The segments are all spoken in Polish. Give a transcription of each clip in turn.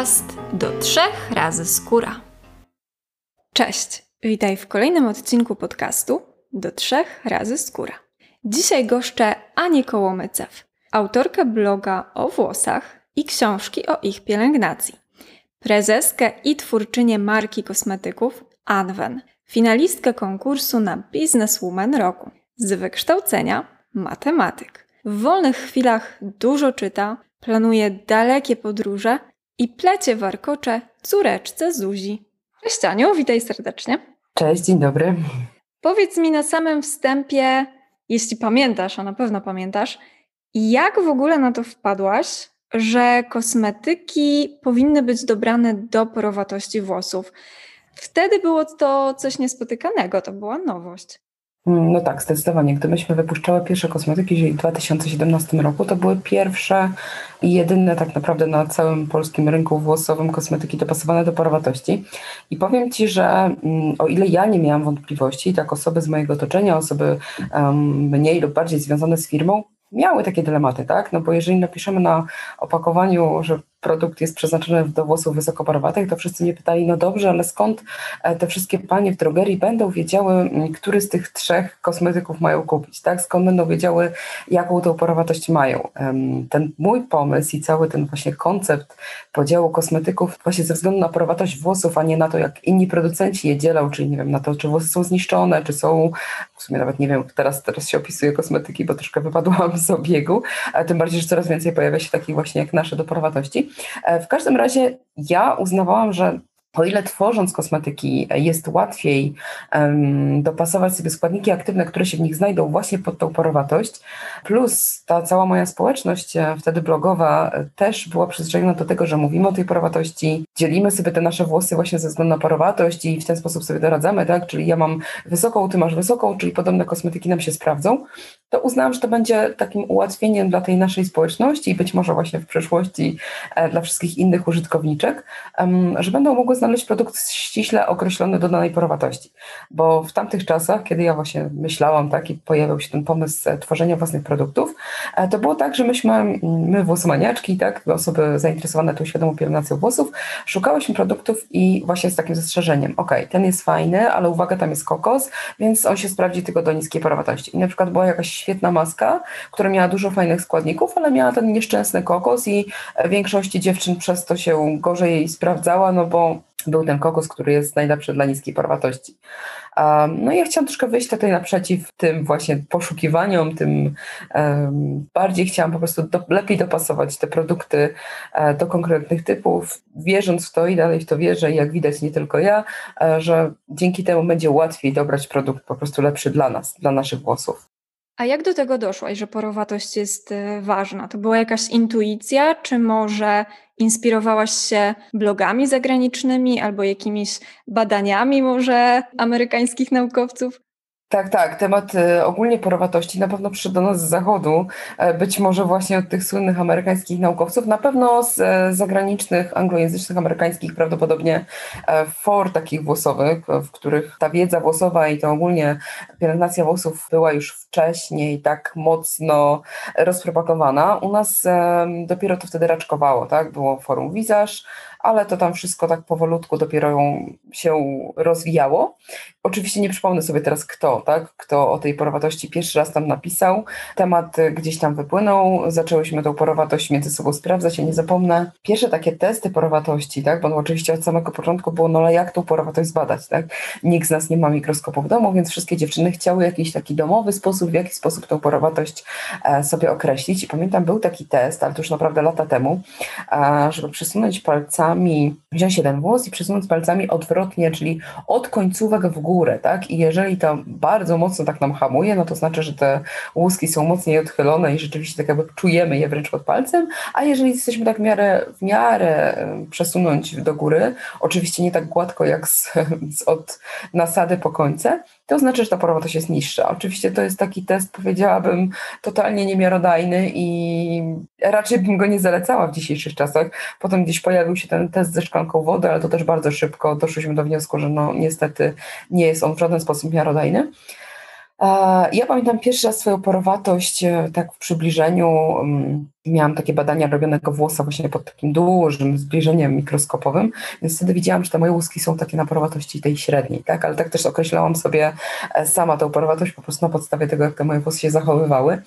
podcast do trzech razy skóra. Cześć, witaj w kolejnym odcinku podcastu do trzech razy skóra. Dzisiaj goszczę Anię Kołomycew, autorkę bloga o włosach i książki o ich pielęgnacji, prezeskę i twórczynię marki kosmetyków Anwen, finalistkę konkursu na Businesswoman Roku, z wykształcenia matematyk. W wolnych chwilach dużo czyta, planuje dalekie podróże i plecie warkocze córeczce Zuzi. Cześć Aniu, witaj serdecznie. Cześć, dzień dobry. Powiedz mi na samym wstępie, jeśli pamiętasz, a na pewno pamiętasz, jak w ogóle na to wpadłaś, że kosmetyki powinny być dobrane do porowatości włosów? Wtedy było to coś niespotykanego, to była nowość. Mm, no tak, zdecydowanie. Gdy myśmy wypuszczały pierwsze kosmetyki w 2017 roku, to były pierwsze i jedyne tak naprawdę na całym polskim rynku włosowym kosmetyki dopasowane do porowatości. I powiem Ci, że mm, o ile ja nie miałam wątpliwości, tak osoby z mojego otoczenia, osoby mniej lub bardziej związane z firmą, miały takie dylematy, tak? No bo jeżeli napiszemy na opakowaniu, że produkt jest przeznaczony do włosów wysokoparowatych, to wszyscy mnie pytali, no dobrze, ale skąd e, te wszystkie panie w drogerii będą wiedziały, który z tych trzech kosmetyków mają kupić, tak? Skąd będą wiedziały, jaką tą porowatość mają. Ten mój pomysł i cały ten właśnie koncept podziału kosmetyków właśnie ze względu na porowatość włosów, a nie na to, jak inni producenci je dzielą, czyli nie wiem, na to, czy włosy są zniszczone, czy są, w sumie nawet nie wiem, teraz, teraz się opisuje kosmetyki, bo troszkę wypadłam z obiegu, a tym bardziej, że coraz więcej pojawia się takich właśnie jak nasze do porowatości. E, w każdym razie ja uznawałam, że o ile tworząc kosmetyki jest łatwiej um, dopasować sobie składniki aktywne, które się w nich znajdą właśnie pod tą porowatość, plus ta cała moja społeczność e, wtedy blogowa e, też była przyzwyczajona do tego, że mówimy o tej porowatości, dzielimy sobie te nasze włosy właśnie ze względu na porowatość i w ten sposób sobie doradzamy, tak? Czyli ja mam wysoką, ty masz wysoką, czyli podobne kosmetyki nam się sprawdzą, to uznałam, że to będzie takim ułatwieniem dla tej naszej społeczności i być może właśnie w przyszłości e, dla wszystkich innych użytkowniczek, um, że będą mogły znaleźć produkt ściśle określony do danej porowatości. Bo w tamtych czasach, kiedy ja właśnie myślałam, tak, i pojawił się ten pomysł e, tworzenia własnych produktów, e, to było tak, że myśmy, my włosomaniaczki, tak, osoby zainteresowane tą świadomą pielęgnacją włosów, szukałyśmy produktów i właśnie z takim zastrzeżeniem, ok, ten jest fajny, ale uwaga, tam jest kokos, więc on się sprawdzi tylko do niskiej porowatości. I na przykład była jakaś świetna maska, która miała dużo fajnych składników, ale miała ten nieszczęsny kokos i większości dziewczyn przez to się gorzej sprawdzała, no bo był ten kokos, który jest najlepszy dla niskiej porwatości. No i ja chciałam troszkę wyjść tutaj naprzeciw tym właśnie poszukiwaniom, tym um, bardziej chciałam po prostu do, lepiej dopasować te produkty e, do konkretnych typów, wierząc w to i dalej w to wierzę, jak widać nie tylko ja, e, że dzięki temu będzie łatwiej dobrać produkt po prostu lepszy dla nas, dla naszych włosów. A jak do tego doszłaś, że porowatość jest e, ważna? To była jakaś intuicja, czy może inspirowałaś się blogami zagranicznymi albo jakimiś badaniami może amerykańskich naukowców? Tak, tak. Temat e, ogólnie porowatości na pewno przyszedł do nas z zachodu, e, być może właśnie od tych słynnych amerykańskich naukowców, na pewno z e, zagranicznych, anglojęzycznych, amerykańskich, prawdopodobnie for takich włosowych, w których ta wiedza włosowa i to ogólnie pielęgnacja włosów była już wcześniej tak mocno rozpropagowana. U nas dopiero to wtedy raczkowało, tak? Było forum Visage, ale to tam wszystko tak powolutku dopiero się rozwijało. Oczywiście nie przypomnę sobie teraz kto, tak? Kto o tej porowatości pierwszy raz tam napisał. Temat gdzieś tam wypłynął, zaczęłyśmy tą porowatość między sobą sprawdzać, ja nie zapomnę. Pierwsze takie testy porowatości, tak? Bo oczywiście od samego początku było, no ale jak tą porowatość zbadać, tak? Nikt z nas nie ma mikroskopu w domu, więc wszystkie dziewczyny chciały jakiś taki domowy sposób, w jaki sposób tą porowatość e, sobie określić. I pamiętam, był taki test, ale to już naprawdę lata temu, żeby przesunąć palcami, wziąć jeden włos i przesunąć palcami odwrotnie, czyli od końcówek w górę, tak? I jeżeli to bardzo mocno tak nam hamuje, no to znaczy, że te łuski są mocniej odchylone i rzeczywiście tak jakby czujemy je wręcz pod palcem, a jeżeli jesteśmy tak w miarę, w miarę przesunąć do góry, oczywiście nie tak gładko jak z, z od nasady po końce, to znaczy, że ta porowatość jest niższa. Oczywiście to jest taki test, powiedziałabym, totalnie niemiarodajny i raczej bym go nie zalecała w dzisiejszych czasach. Potem gdzieś pojawił się ten test ze szklanką wody, ale to też bardzo szybko doszliśmy do wniosku, że no niestety nie jest on w żaden sposób miarodajny. Ja pamiętam pierwszy raz swoją porowatość e, tak w przybliżeniu. Mm, miałam takie badania robionego włosa właśnie pod takim dużym zbliżeniem mikroskopowym, więc wtedy widziałam, że te moje łuski są takie na porowatości tej średniej, tak? Ale tak też określałam sobie e, sama tą porowatość po prostu na podstawie tego, jak te moje włosy się zachowywały.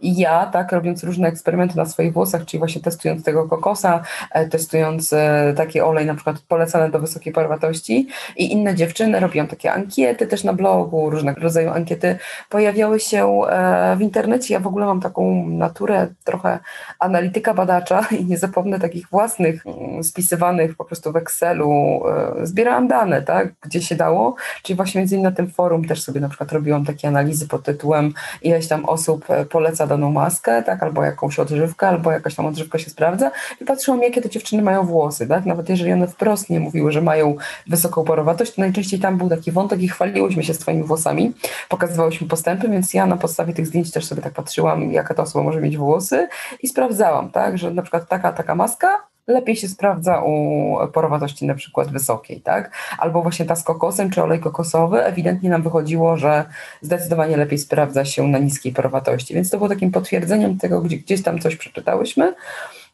I ja, tak, robiąc różne eksperymenty na swoich włosach, czyli właśnie testując tego kokosa, e, testując e, taki olej na przykład polecany do wysokiej porwatości i inne dziewczyny robią takie ankiety też na blogu, różnego rodzaju ankiety pojawiały się e, w internecie. Ja w ogóle mam taką naturę trochę analityka badacza i nie zapomnę takich własnych mm, spisywanych po prostu w Excelu. Zbierałam dane, tak, gdzie się dało, czyli właśnie między innymi na tym forum też sobie na przykład robiłam takie analizy pod tytułem ileś tam osób poleca daną maskę, tak, albo jakąś odżywkę, albo jakaś tam odżywka się sprawdza i patrzyłam, jakie te dziewczyny mają włosy, tak, nawet jeżeli one wprost nie mówiły, że mają wysoką porowatość, to najczęściej tam był taki wątek i chwaliłyśmy się swoimi włosami, pokazywałyśmy postępy, więc ja na podstawie tych zdjęć też sobie tak patrzyłam, jaka ta osoba może mieć włosy i sprawdzałam, tak, że na przykład taka, taka maska lepiej się sprawdza u porowatości na przykład wysokiej, tak? Albo właśnie ta z kokosem czy olej kokosowy, ewidentnie nam wychodziło, że zdecydowanie lepiej sprawdza się na niskiej porowatości. Więc to było takim potwierdzeniem tego, gdzie gdzieś tam coś przeczytałyśmy,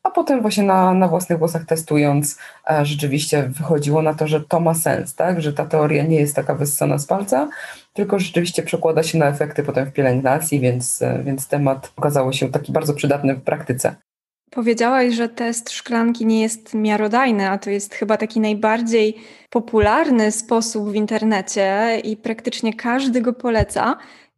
a potem właśnie na, na własnych włosach testując, e, rzeczywiście wychodziło na to, że to ma sens, tak? Że ta teoria nie jest taka wyssana z palca, tylko rzeczywiście przekłada się na efekty potem w pielęgnacji, więc, e, więc temat okazał się taki bardzo przydatny w praktyce. Powiedziałaś, że test szklanki nie jest miarodajny, a to jest chyba taki najbardziej popularny sposób w internecie i praktycznie każdy go poleca.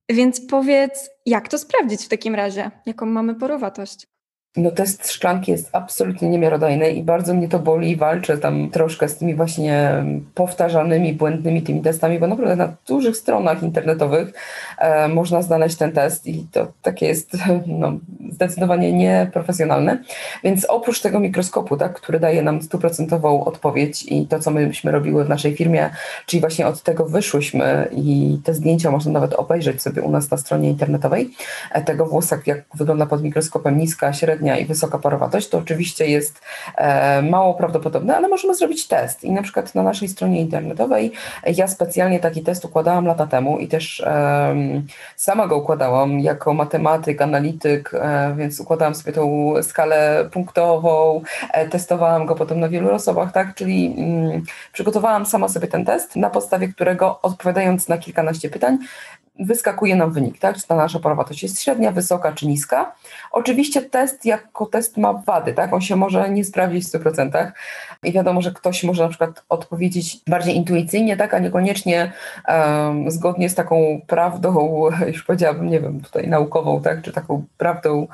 Więc powiedz, jak to sprawdzić w takim razie? Jaką mamy porowatość? No test szklanki jest absolutnie niemiarodajny i bardzo mnie to boli i walczę tam troszkę z tymi właśnie powtarzanymi, błędnymi tymi testami, bo naprawdę na dużych stronach internetowych e, można znaleźć ten test i to takie jest no, zdecydowanie nieprofesjonalne. Więc oprócz tego mikroskopu, tak, który daje nam stuprocentową odpowiedź i to, co myśmy robiły w naszej firmie, czyli właśnie od tego wyszłyśmy i te zdjęcia można nawet obejrzeć sobie u nas na stronie internetowej, e, tego włosa, jak wygląda pod mikroskopem, niska, średnia, średnia i wysoka parowatość, to oczywiście jest e, mało prawdopodobne, ale możemy zrobić test. I na przykład na naszej stronie internetowej ja specjalnie taki test układałam lata temu i też sama go układałam jako matematyk, analityk, e, więc układałam sobie tą skalę punktową, e, testowałam go potem na wielu osobach, tak? Czyli mm, przygotowałam sama sobie ten test, na podstawie którego odpowiadając na kilkanaście pytań, wyskakuje nam wynik, tak? Czy ta nasza porowatość jest średnia, wysoka czy niska. Oczywiście test jako test ma wady, tak? On się może nie sprawdzić w 100%. I wiadomo, że ktoś może na przykład odpowiedzieć bardziej intuicyjnie, tak, a niekoniecznie um, zgodnie z taką prawdą, już powiedziałabym, nie wiem, tutaj naukową, tak, czy taką prawdą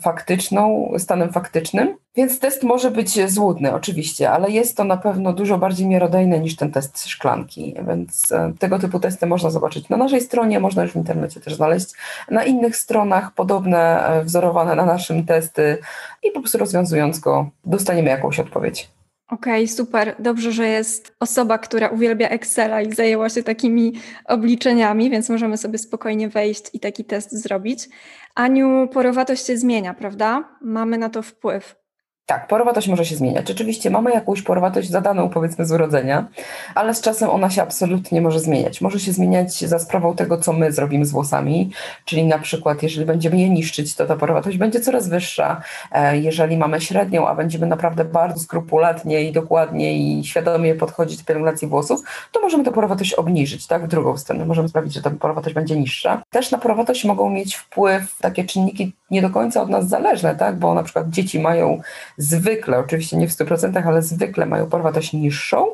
faktyczną, stanem faktycznym. Więc test może być złudny, oczywiście, ale jest to na pewno dużo bardziej miarodajne niż ten test szklanki. Więc e, tego typu testy można zobaczyć na naszej stronie, można już w internecie też znaleźć. Na innych stronach podobne, e, wzorowane na naszym testy i po prostu rozwiązując go, dostaniemy jakąś odpowiedź. Okej, okay, super. Dobrze, że jest osoba, która uwielbia Excela i zajęła się takimi obliczeniami, więc możemy sobie spokojnie wejść i taki test zrobić. Aniu, porowatość się zmienia, prawda? Mamy na to wpływ. Tak, porowatość może się zmieniać. Oczywiście mamy jakąś porowatość zadaną powiedzmy z urodzenia, ale z czasem ona się absolutnie może zmieniać. Może się zmieniać za sprawą tego, co my zrobimy z włosami, czyli na przykład jeżeli będziemy je niszczyć, to ta porowatość będzie coraz wyższa. E, jeżeli mamy średnią, a będziemy naprawdę bardzo skrupulatnie i dokładnie i świadomie podchodzić do pielęgnacji włosów, to możemy tę porowatość obniżyć, tak, w drugą stronę. Możemy sprawić, że ta porowatość będzie niższa. Też na porowatość mogą mieć wpływ takie czynniki nie do końca od nas zależne, tak, bo na przykład dzieci mają zwykle, oczywiście nie w 100%, ale zwykle mają porwatość niższą.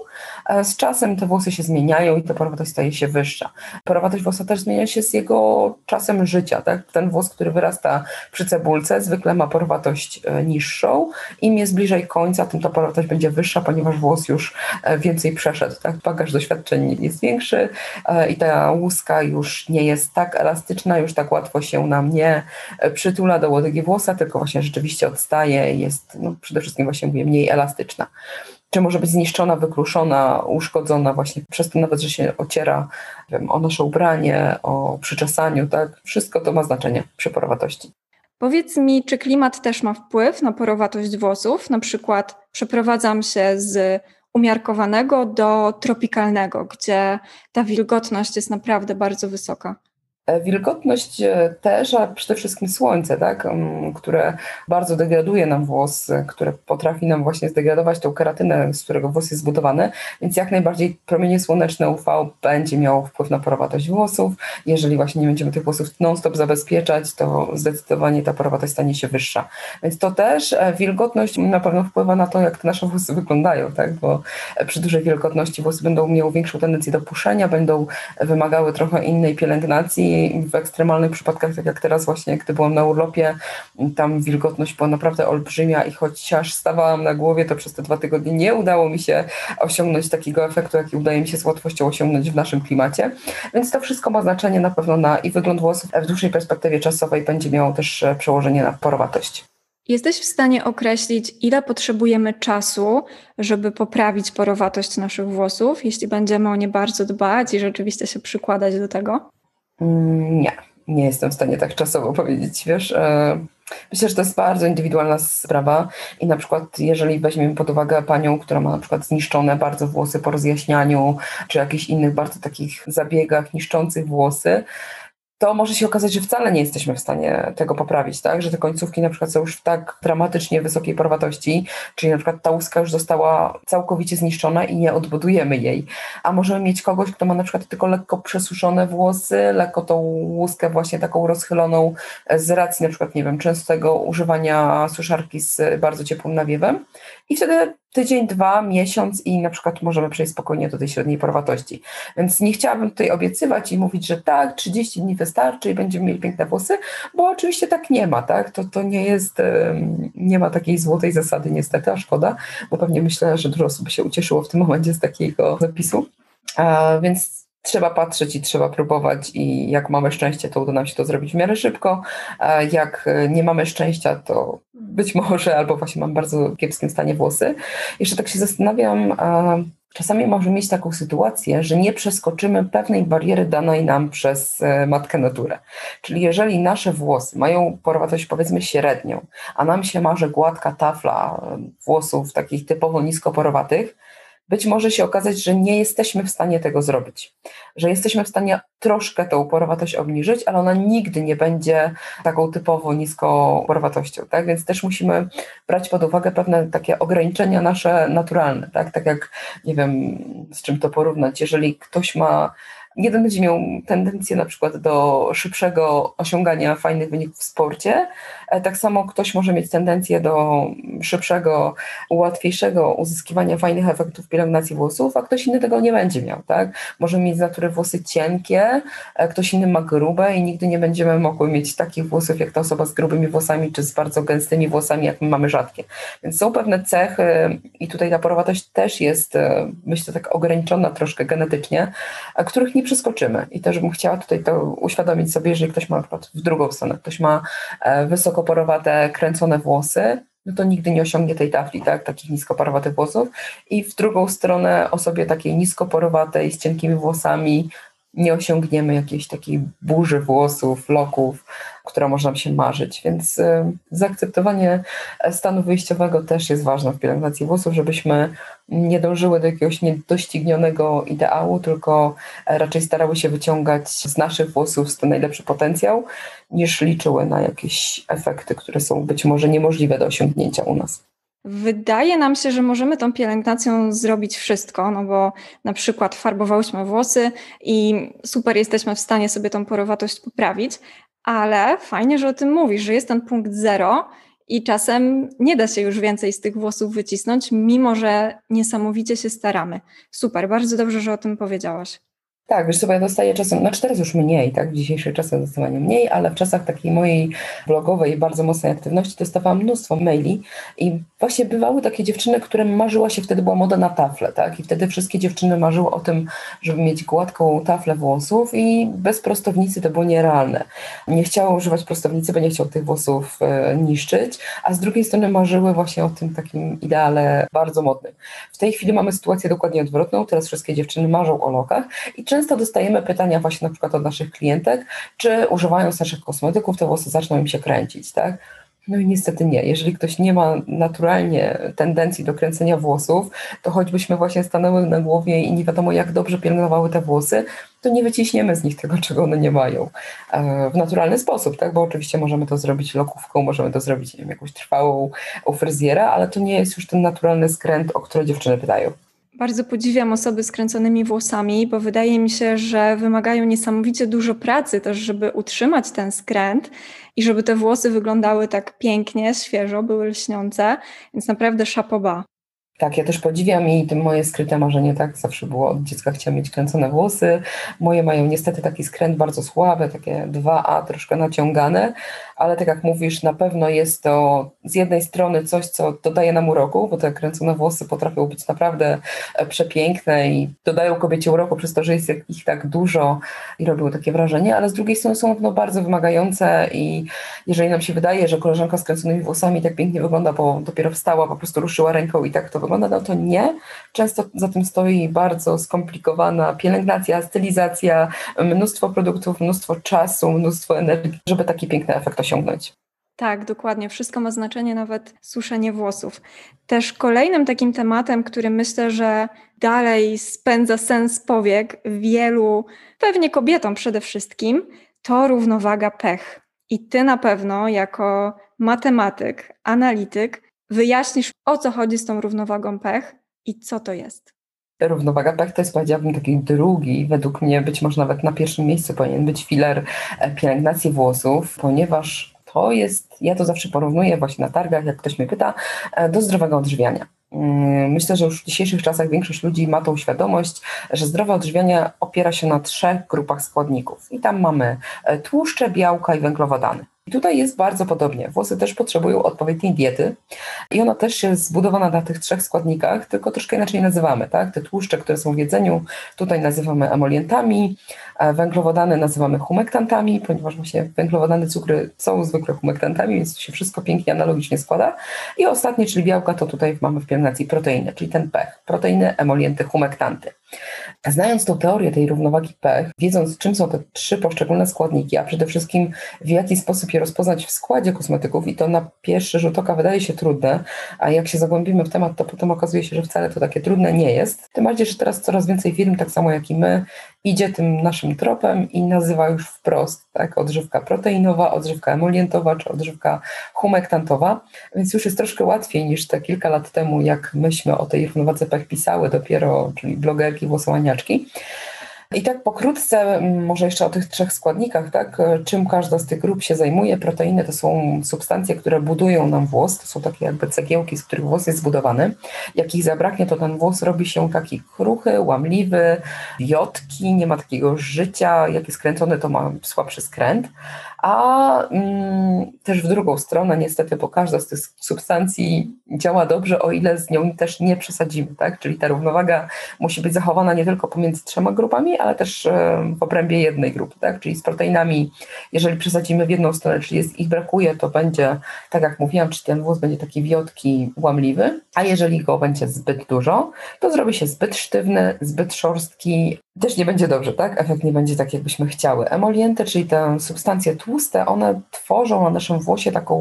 Z czasem te włosy się zmieniają i ta porwatość staje się wyższa. Porwatość włosa też zmienia się z jego czasem życia. Tak? Ten włos, który wyrasta przy cebulce, zwykle ma porwatość e, niższą. Im jest bliżej końca, tym ta porwatość będzie wyższa, ponieważ włos już e, więcej przeszedł. Tak? Bagaż doświadczeń jest większy e, i ta łuska już nie jest tak elastyczna, już tak łatwo się nam nie przytula do łodygi włosa, tylko właśnie rzeczywiście odstaje, jest no, przede wszystkim właśnie mówię, mniej elastyczna. Czy może być zniszczona, wykruszona, uszkodzona właśnie przez to nawet, że się ociera wiem, o nasze ubranie, o przyczesaniu, tak? Wszystko to ma znaczenie przy porowatości. Powiedz mi, czy klimat też ma wpływ na porowatość włosów? Na przykład przeprowadzam się z umiarkowanego do tropikalnego, gdzie ta wilgotność jest naprawdę bardzo wysoka. E, wilgotność e, też, a przede wszystkim słońce, tak, mm, które bardzo degraduje nam włos, które potrafi nam właśnie zdegradować tą keratynę, z którego włos jest zbudowany, więc jak najbardziej promienie słoneczne UV będzie miało wpływ na porowatość włosów. Jeżeli właśnie nie będziemy tych włosów non-stop zabezpieczać, to zdecydowanie ta porowatość stanie się wyższa. Więc to też e, wilgotność na pewno wpływa na to, jak te nasze włosy wyglądają, tak, bo przy dużej wilgotności włosy będą miały większą tendencję do puszenia, będą wymagały trochę innej pielęgnacji, w ekstremalnych przypadkach, tak jak teraz właśnie, gdy byłam na urlopie, tam wilgotność była naprawdę olbrzymia i chociaż stawałam na głowie, to przez te dwa tygodnie nie udało mi się osiągnąć takiego efektu, jaki udaje mi się z łatwością osiągnąć w naszym klimacie. Więc to wszystko ma znaczenie na pewno na i wygląd włosów, w dłuższej perspektywie czasowej będzie miało też e, przełożenie na porowatość. Jesteś w stanie określić, ile potrzebujemy czasu, żeby poprawić porowatość naszych włosów, jeśli będziemy o nie bardzo dbać i rzeczywiście się przykładać do tego? Mm, nie, nie jestem w stanie tak czasowo powiedzieć, wiesz. E, myślę, że to jest bardzo indywidualna sprawa i na przykład jeżeli weźmiemy pod uwagę panią, która ma na przykład zniszczone bardzo włosy po rozjaśnianiu, czy jakichś innych bardzo takich zabiegach niszczących włosy, to może się okazać, że wcale nie jesteśmy w stanie tego poprawić, tak? Że te końcówki na przykład są już w tak dramatycznie wysokiej porwatości, czyli na przykład ta łuska już została całkowicie zniszczona i nie odbudujemy jej. A możemy mieć kogoś, kto ma na przykład tylko lekko przesuszone włosy, lekko tą łuskę właśnie taką rozchyloną z racji na przykład, nie wiem, częstego używania suszarki z bardzo ciepłym nawiewem i wtedy tydzień, dwa, miesiąc i na przykład możemy przejść spokojnie do tej średniej porwatości. Więc nie chciałabym tutaj obiecywać i mówić, że tak, 30 dni wystarczy i będziemy mieli piękne włosy, bo oczywiście tak nie ma, tak? To, to nie jest, nie ma takiej złotej zasady niestety, a szkoda, bo pewnie myślę, że dużo osób się ucieszyło w tym momencie z takiego zapisu. A, więc trzeba patrzeć i trzeba próbować i jak mamy szczęście, to uda nam się to zrobić w miarę szybko. Jak e, nie mamy szczęścia, to być może albo właśnie mam bardzo kiepskim stanie włosy. Jeszcze tak się zastanawiam, czasami możemy mieć taką sytuację, że nie przeskoczymy pewnej bariery danej nam przez e, matkę naturę. Czyli jeżeli nasze włosy mają porwatość powiedzmy średnią, a nam się marzy gładka tafla e, włosów takich typowo niskoporowatych, być może się okazać, że nie jesteśmy w stanie tego zrobić. Że jesteśmy w stanie troszkę tą porowatość obniżyć, ale ona nigdy nie będzie taką typowo niską porowatością. Tak? Więc też musimy brać pod uwagę pewne takie ograniczenia nasze naturalne. Tak, tak jak nie wiem, z czym to porównać. Jeżeli ktoś ma jeden będzie miał tendencję na przykład do szybszego osiągania fajnych wyników w sporcie, tak samo ktoś może mieć tendencję do szybszego, łatwiejszego uzyskiwania fajnych efektów pielęgnacji włosów, a ktoś inny tego nie będzie miał, tak? Może mieć z natury włosy cienkie, e, ktoś inny ma grube i nigdy nie będziemy mogły mieć takich włosów jak ta osoba z grubymi włosami, czy z bardzo gęstymi włosami, jak my mamy rzadkie. Więc są pewne cechy i tutaj ta porowatość też jest, e, myślę, tak ograniczona troszkę genetycznie, których nie przeskoczymy. I też bym chciała tutaj to uświadomić sobie, jeżeli ktoś ma na przykład w drugą stronę, ktoś ma e, wysokoporowate, kręcone włosy, no to nigdy nie osiągnie tej tafli, tak, takich niskoporowatych włosów. I w drugą stronę osobie takiej niskoporowatej, z cienkimi włosami, nie osiągniemy jakiejś takiej burzy włosów, loków, która można się marzyć. Więc y, zaakceptowanie stanu wyjściowego też jest ważne w pielęgnacji włosów, żebyśmy nie dążyły do jakiegoś niedoścignionego ideału, tylko raczej starały się wyciągać z naszych włosów ten najlepszy potencjał, niż liczyły na jakieś efekty, które są być może niemożliwe do osiągnięcia u nas. Wydaje nam się, że możemy tą pielęgnacją zrobić wszystko, no bo na przykład farbowałyśmy włosy i super jesteśmy w stanie sobie tą porowatość poprawić, ale fajnie, że o tym mówisz, że jest ten punkt zero i czasem nie da się już więcej z tych włosów wycisnąć, mimo że niesamowicie się staramy. Super, bardzo dobrze, że o tym powiedziałaś. Tak, wiesz sobie ja dostaję czasem, znaczy teraz już mniej, tak, w dzisiejszych czasach zdecydowanie mniej, ale w czasach takiej mojej blogowej, bardzo mocnej aktywności dostawałam mnóstwo maili i właśnie bywały takie dziewczyny, które marzyła się, wtedy była moda na tafle, tak, i wtedy wszystkie dziewczyny marzyły o tym, żeby mieć gładką taflę włosów i bez prostownicy to było nierealne. Nie chciały używać prostownicy, bo nie chciał tych włosów e, niszczyć, a z drugiej strony marzyły właśnie o tym takim ideale bardzo modnym. W tej chwili mamy sytuację dokładnie odwrotną, teraz wszystkie dziewczyny marzą o lokach i często dostajemy pytania właśnie na przykład od naszych klientek, czy używając naszych kosmetyków te włosy zaczną im się kręcić, tak? No i niestety nie. Jeżeli ktoś nie ma naturalnie tendencji do kręcenia włosów, to choćbyśmy właśnie stanęły na głowie i nie wiadomo jak dobrze pielęgnowały te włosy, to nie wyciśniemy z nich tego, czego one nie mają e, w naturalny sposób, tak? Bo oczywiście możemy to zrobić lokówką, możemy to zrobić nie wiem, jakąś trwałą u fryzjera, ale to nie jest już ten naturalny skręt, o który dziewczyny pytają. Bardzo podziwiam osoby z kręconymi włosami, bo wydaje mi się, że wymagają niesamowicie dużo pracy też, żeby utrzymać ten skręt i żeby te włosy wyglądały tak pięknie, świeżo, były lśniące, więc naprawdę szapoba. Tak, ja też podziwiam i moje skryte marzenie, tak, zawsze było od dziecka chciałam mieć kręcone włosy. Moje mają niestety taki skręt bardzo słaby, takie 2A, troszkę naciągane, ale tak jak mówisz, na pewno jest to z jednej strony coś, co dodaje nam uroku, bo te kręcone włosy potrafią być naprawdę e, przepiękne i dodają kobiecie uroku przez to, że jest ich tak dużo i robią takie wrażenie, ale z drugiej strony są no, bardzo wymagające i jeżeli nam się wydaje, że koleżanka z kręconymi włosami tak pięknie wygląda, bo dopiero wstała, po prostu ruszyła ręką i tak to wygląda, no to nie. Często za tym stoi bardzo skomplikowana pielęgnacja, stylizacja, mnóstwo produktów, mnóstwo czasu, mnóstwo energii, żeby taki piękny efekt osiągnąć. Tak, dokładnie. Wszystko ma znaczenie, nawet suszenie włosów. Też kolejnym takim tematem, który myślę, że dalej spędza sens powiek wielu, pewnie kobietom przede wszystkim, to równowaga pech. I ty na pewno, jako matematyk, analityk, wyjaśnisz, o co chodzi z tą równowagą pech i co to jest. Równowaga pech to jest, powiedziałabym, taki drugi, według mnie być może nawet na pierwszym miejscu powinien być filar e, pielęgnacji włosów, ponieważ to jest, ja to zawsze porównuję właśnie na targach, jak ktoś mnie pyta, e, do zdrowego odżywiania. Mm, myślę, że już w dzisiejszych czasach większość ludzi ma tą świadomość, że zdrowe odżywianie opiera się na trzech grupach składników. I tam mamy e, tłuszcze, białka i węglowodany. I tutaj jest bardzo podobnie. Włosy też potrzebują odpowiedniej diety i ona też jest zbudowana na tych trzech składnikach, tylko troszkę inaczej nazywamy. Tak? Te tłuszcze, które są w jedzeniu, tutaj nazywamy emolientami, węglowodany nazywamy humektantami, ponieważ właśnie węglowodany, cukry są zwykle humektantami, więc się wszystko pięknie analogicznie składa. I ostatnie, czyli białka, to tutaj mamy w pielęgnacji proteiny, czyli ten pech. Proteiny, emolienty, humektanty. Znając tą teorię tej równowagi pech, wiedząc czym są te trzy poszczególne składniki, a przede wszystkim w jaki sposób je rozpoznać w składzie kosmetyków i to na pierwszy rzut oka wydaje się trudne, a jak się zagłębimy w temat, to potem okazuje się, że wcale to takie trudne nie jest. Tym bardziej, że teraz coraz więcej firm, tak samo jak i my, idzie tym naszym tropem i nazywa już wprost, tak, odżywka proteinowa, odżywka emolientowa czy odżywka humektantowa, więc już jest troszkę łatwiej niż te kilka lat temu, jak myśmy o tej równowadze pech pisały dopiero, czyli blogerki, I tak pokrótce, może jeszcze o tych trzech składnikach, tak? Czym każda z tych grup się zajmuje? Proteiny to są substancje, które budują nam włos, to są takie jakby cegiełki, z których włos jest zbudowany. Jak ich zabraknie, to ten włos robi się taki kruchy, łamliwy, wiotki, nie ma takiego życia. Jak jest kręcony, to ma słabszy skręt a mm, też w drugą stronę niestety, bo każda z tych substancji działa dobrze, o ile z nią też nie przesadzimy, tak? Czyli ta równowaga musi być zachowana nie tylko pomiędzy trzema grupami, ale też e, w obrębie jednej grupy, tak? Czyli z proteinami, jeżeli przesadzimy w jedną stronę, czyli jest, ich brakuje, to będzie, tak jak mówiłam, czy ten włos będzie taki wiotki, łamliwy, a jeżeli go będzie zbyt dużo, to zrobi się zbyt sztywny, zbyt szorstki, też nie będzie dobrze, tak? Efekt nie będzie tak, jakbyśmy chciały. Emolienty, czyli te substancje tłuste, one tworzą na naszym włosie taką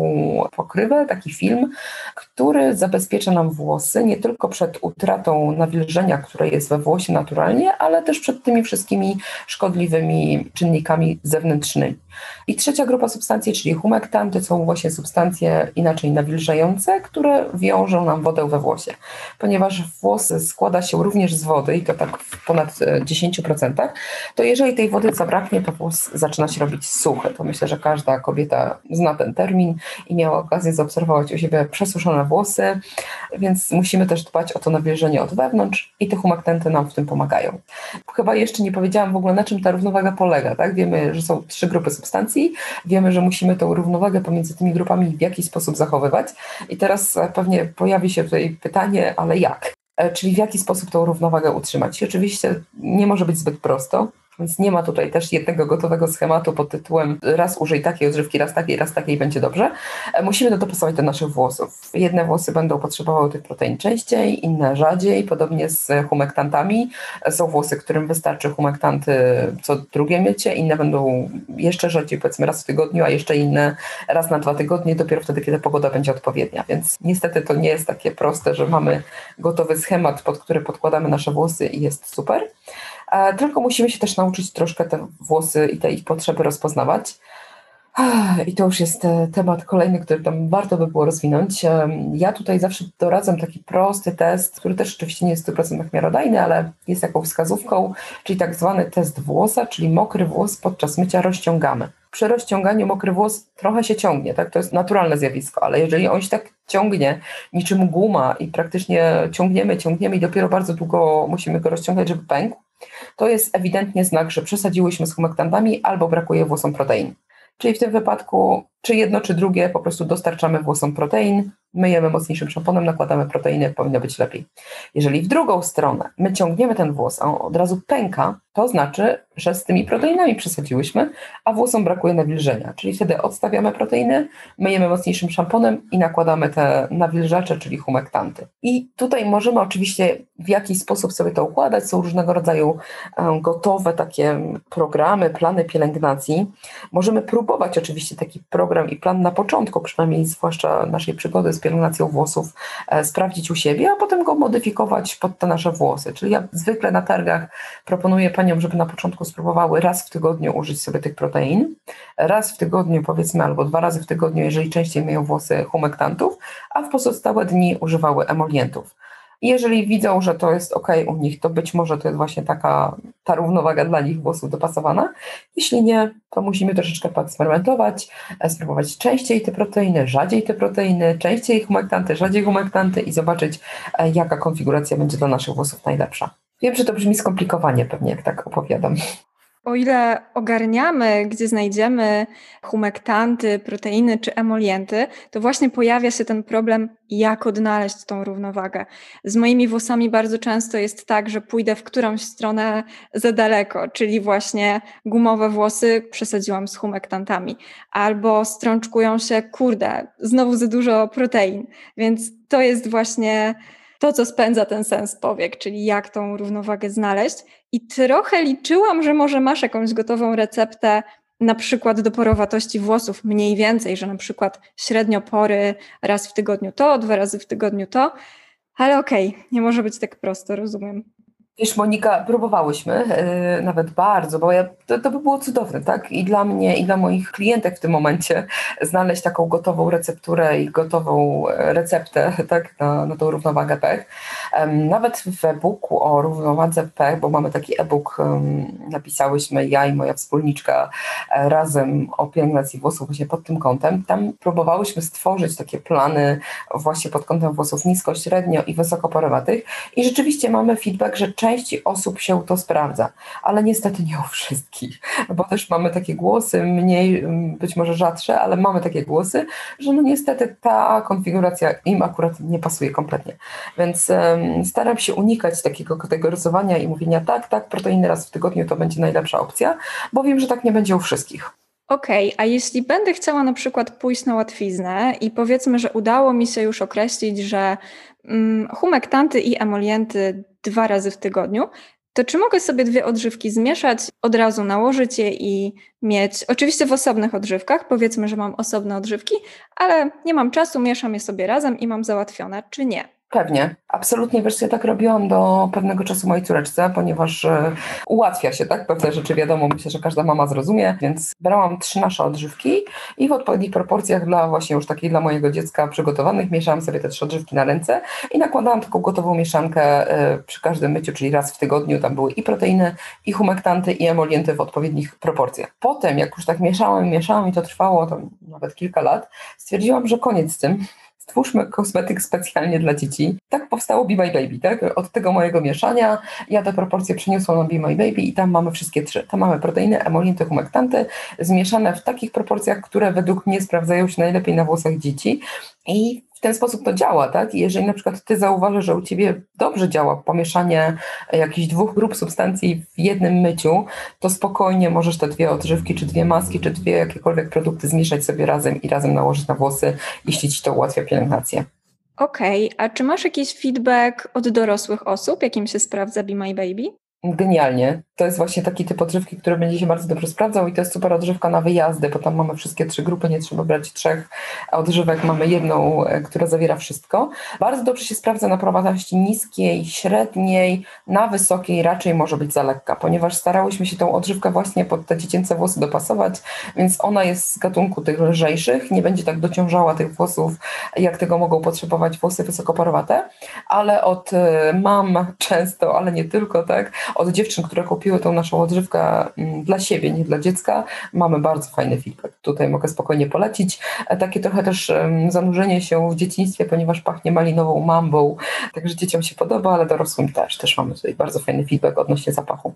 pokrywę, taki film, który zabezpiecza nam włosy nie tylko przed utratą nawilżenia, które jest we włosie naturalnie, ale też przed tymi wszystkimi szkodliwymi czynnikami zewnętrznymi. I trzecia grupa substancji, czyli humektanty, są właśnie substancje inaczej nawilżające, które wiążą nam wodę we włosie. Ponieważ włos składa się również z wody i to tak w ponad 10%, e, to jeżeli tej wody zabraknie, to włos zaczyna się robić suchy. To myślę, że każda kobieta zna ten termin i miała okazję zaobserwować u siebie przesuszone włosy, więc musimy też dbać o to nawilżenie od wewnątrz i te humektanty nam w tym pomagają. Chyba jeszcze nie powiedziałam w ogóle, na czym ta równowaga polega. Tak? Wiemy, że są trzy grupy substancji, substancji. Wiemy, że musimy tą równowagę pomiędzy tymi grupami w jakiś sposób zachowywać. I teraz e, pewnie pojawi się tutaj pytanie, ale jak? E, czyli w jaki sposób tą równowagę utrzymać? Oczywiście nie może być zbyt prosto, Więc nie ma tutaj też jednego gotowego schematu pod tytułem raz użyj takiej odżywki, raz takiej, raz takiej będzie dobrze. E, musimy to dopasować do naszych włosów. Jedne włosy będą potrzebowały tych protein częściej, inne rzadziej, podobnie z humektantami. E, są włosy, którym wystarczy humektanty co drugie mycie, inne będą jeszcze rzadziej, powiedzmy raz w tygodniu, a jeszcze inne raz na dwa tygodnie, dopiero wtedy, kiedy pogoda będzie odpowiednia. Więc niestety to nie jest takie proste, że mamy gotowy schemat, pod który podkładamy nasze włosy i jest super. E, tylko musimy się też nauczyć troszkę te włosy i te ich potrzeby rozpoznawać. I to już jest e, temat kolejny, który tam warto by było rozwinąć. Ja tutaj zawsze doradzam taki prosty test, który też oczywiście nie jest w 100% miarodajny, ale jest taką wskazówką, czyli tak zwany test włosa, czyli mokry włos podczas mycia rozciągamy. Przy rozciąganiu mokry włos trochę się ciągnie, tak? To jest naturalne zjawisko, ale jeżeli on się tak ciągnie niczym guma i praktycznie ciągniemy, ciągniemy i dopiero bardzo długo musimy go rozciągać, żeby pękł, to jest ewidentnie znak, że przesadziłyśmy z humektantami albo brakuje włosom protein. Czyli w tym wypadku, czy jedno, czy drugie, po prostu dostarczamy włosom protein, myjemy mocniejszym szamponem, nakładamy proteiny, powinno być lepiej. Jeżeli w drugą stronę my ciągniemy ten włos, a on od razu pęka, to znaczy, że z tymi proteinami przesadziłyśmy, a włosom brakuje nawilżenia. Czyli wtedy odstawiamy proteiny, myjemy mocniejszym szamponem i nakładamy te nawilżacze, czyli humektanty. I tutaj możemy oczywiście w jakiś sposób sobie to układać. Są różnego rodzaju e, gotowe takie programy, plany pielęgnacji. Możemy próbować oczywiście taki program i plan na początku, przynajmniej zwłaszcza naszej przygody z pielęgnacją włosów, e, sprawdzić u siebie, a potem go modyfikować pod te nasze włosy. Czyli ja zwykle na targach proponuję paniom, żeby na początku spróbowały raz w tygodniu użyć sobie tych protein, raz w tygodniu powiedzmy, albo dwa razy w tygodniu, jeżeli częściej myją włosy humektantów, a w pozostałe dni używały emolientów. Jeżeli widzą, że to jest ok u nich, to być może to jest właśnie taka ta równowaga dla nich włosów dopasowana. Jeśli nie, to musimy troszeczkę poeksperymentować, e, spróbować częściej te proteiny, rzadziej te proteiny, częściej humektanty, rzadziej humektanty i zobaczyć, e, jaka konfiguracja będzie dla naszych włosów najlepsza. Wiem, że to brzmi skomplikowanie pewnie, jak tak opowiadam. O ile ogarniamy, gdzie znajdziemy humektanty, proteiny czy emolienty, to właśnie pojawia się ten problem, jak odnaleźć tą równowagę. Z moimi włosami bardzo często jest tak, że pójdę w którąś stronę za daleko, czyli właśnie gumowe włosy przesadziłam z humektantami, albo strączkują się, kurde, znowu za dużo protein. Więc to jest właśnie to, co spędza ten sens powiek, czyli jak tą równowagę znaleźć. I trochę liczyłam, że może masz jakąś gotową receptę, na przykład do porowatości włosów mniej więcej, że na przykład średnio pory raz w tygodniu to, dwa razy w tygodniu to, ale okej, okay, nie może być tak prosto, rozumiem. Wiesz, Monika, próbowałyśmy yy, nawet bardzo, bo ja, to, to by było cudowne, tak? I dla mnie, i dla moich klientek w tym momencie znaleźć taką gotową recepturę i gotową e, receptę, tak, na, na tą równowagę pech. Um, nawet w e-booku o równowadze pech, bo mamy taki e-book, um, napisałyśmy ja i moja wspólniczka e, razem o pielęgnacji włosów właśnie pod tym kątem. Tam próbowałyśmy stworzyć takie plany właśnie pod kątem włosów nisko, średnio i wysoko porywatych i rzeczywiście mamy feedback, że części osób się to sprawdza, ale niestety nie u wszystkich, bo też mamy takie głosy, mniej, być może rzadsze, ale mamy takie głosy, że no niestety ta konfiguracja im akurat nie pasuje kompletnie. Więc um, staram się unikać takiego kategoryzowania i mówienia tak, tak, proteiny raz w tygodniu to będzie najlepsza opcja, bo wiem, że tak nie będzie u wszystkich. Okej, okay, a jeśli będę chciała na przykład pójść na łatwiznę i powiedzmy, że udało mi się już określić, że mm, humektanty i emolienty dwa razy w tygodniu, to czy mogę sobie dwie odżywki zmieszać, od razu nałożyć je i mieć, oczywiście w osobnych odżywkach, powiedzmy, że mam osobne odżywki, ale nie mam czasu, mieszam je sobie razem i mam załatwione, czy nie? Pewnie, absolutnie. Wiesz, ja tak robiłam do pewnego czasu mojej córeczce, ponieważ e, ułatwia się tak pewne rzeczy, wiadomo, myślę, że każda mama zrozumie, więc brałam trzy nasze odżywki i w odpowiednich proporcjach dla właśnie już takiej dla mojego dziecka przygotowanych mieszałam sobie te trzy odżywki na ręce i nakładałam taką gotową mieszankę e, przy każdym myciu, czyli raz w tygodniu tam były i proteiny, i humektanty, i emolienty w odpowiednich proporcjach. Potem, jak już tak mieszałam mieszałam i to trwało tam nawet kilka lat, stwierdziłam, że koniec z tym, stwórzmy kosmetyk specjalnie dla dzieci. Tak powstało Be My Baby, tak? Od tego mojego mieszania ja te proporcje przeniosłam na Be My Baby i tam mamy wszystkie trzy. Tam mamy proteiny, emolinty, humektanty zmieszane w takich proporcjach, które według mnie sprawdzają się najlepiej na włosach dzieci. I w ten sposób to działa, tak? I jeżeli na przykład ty zauważysz, że u ciebie dobrze działa pomieszanie jakichś dwóch grup substancji w jednym myciu, to spokojnie możesz te dwie odżywki, czy dwie maski, czy dwie jakiekolwiek produkty zmieszać sobie razem i razem nałożyć na włosy, jeśli ci to ułatwia pielęgnację. Okej, okay. a czy masz jakiś feedback od dorosłych osób, jakim się sprawdza Be My Baby? Genialnie. To jest właśnie taki typ odżywki, który będzie się bardzo dobrze sprawdzał i to jest super odżywka na wyjazdy, bo tam mamy wszystkie trzy grupy, nie trzeba brać trzech odżywek, mamy jedną, e, która zawiera wszystko. Bardzo dobrze się sprawdza na prowadności niskiej, średniej, na wysokiej raczej może być za lekka, ponieważ starałyśmy się tą odżywkę właśnie pod te dziecięce włosy dopasować, więc ona jest z gatunku tych lżejszych, nie będzie tak dociążała tych włosów, jak tego mogą potrzebować włosy wysokoparowate, ale od e, mam często, ale nie tylko, tak, od dziewczyn, które kupiły tą naszą odżywkę mm, dla siebie, nie dla dziecka, mamy bardzo fajny feedback. Tutaj mogę spokojnie polecić. E, takie trochę też zanurzenie się w dzieciństwie, ponieważ pachnie malinową mambą, także dzieciom się podoba, ale dorosłym też. Też mamy tutaj bardzo fajny feedback odnośnie zapachu.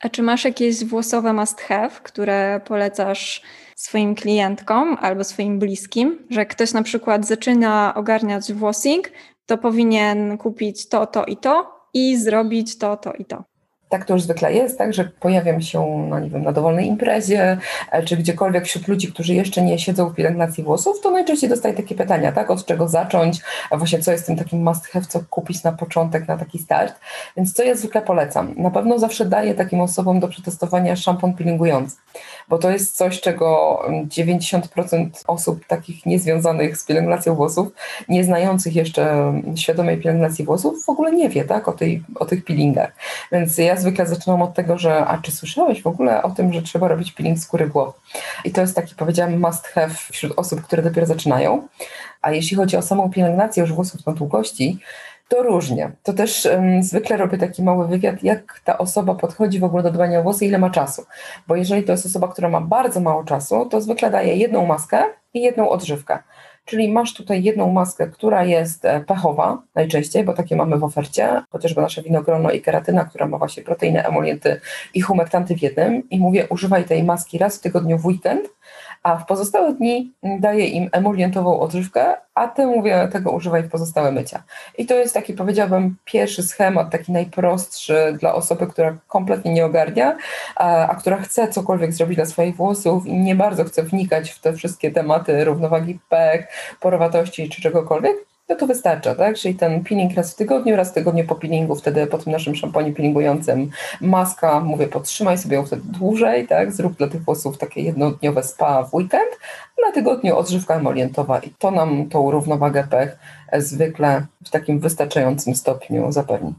A czy masz jakieś włosowe must have, które polecasz swoim klientkom albo swoim bliskim, że ktoś na przykład zaczyna ogarniać włosing, to powinien kupić to, to i to i zrobić to, to i to? Tak to już zwykle jest, tak, że pojawiam się no nie wiem, na dowolnej imprezie, e, czy gdziekolwiek wśród ludzi, którzy jeszcze nie siedzą w pielęgnacji włosów, to najczęściej dostaję takie pytania, tak, od czego zacząć, a właśnie co jest tym takim must have, co kupić na początek, na taki start. Więc co ja zwykle polecam? Na pewno zawsze daję takim osobom do przetestowania szampon peelingujący, bo to jest coś, czego 90% osób takich niezwiązanych z pielęgnacją włosów, nie znających jeszcze świadomej pielęgnacji włosów, w ogóle nie wie, tak, o, tej, o tych peelingach. Więc ja zwykle zaczynam od tego, że a czy słyszałeś w ogóle o tym, że trzeba robić peeling skóry głowy? I to jest taki, powiedziałam, must have wśród osób, które dopiero zaczynają. A jeśli chodzi o samą pielęgnację już włosów na długości, to różnie. To też um, zwykle robię taki mały wywiad, jak ta osoba podchodzi w ogóle do dbania o włosy, ile ma czasu. Bo jeżeli to jest osoba, która ma bardzo mało czasu, to zwykle daje jedną maskę i jedną odżywkę. Czyli masz tutaj jedną maskę, która jest e, pechowa najczęściej, bo takie mamy w ofercie, chociażby nasze winogrono i keratyna, która ma właśnie proteiny, emolienty i humektanty w jednym. I mówię, używaj tej maski raz w tygodniu w weekend, a w pozostałe dni daję im emolientową odżywkę, a ty mówię, tego używaj w pozostałe mycia. I to jest taki, powiedziałbym, pierwszy schemat, taki najprostszy dla osoby, która kompletnie nie ogarnia, a, a która chce cokolwiek zrobić dla swoich włosów i nie bardzo chce wnikać w te wszystkie tematy równowagi pech, porowatości czy czegokolwiek no to wystarcza, tak? Czyli ten peeling raz w tygodniu, raz w tygodniu po peelingu, wtedy po tym naszym szamponie peelingującym maska, mówię, podtrzymaj sobie ją wtedy dłużej, tak? Zrób dla tych włosów takie jednodniowe spa w weekend, na tygodniu odżywka emolientowa i to nam tą równowagę pech zwykle w takim wystarczającym stopniu zapewni.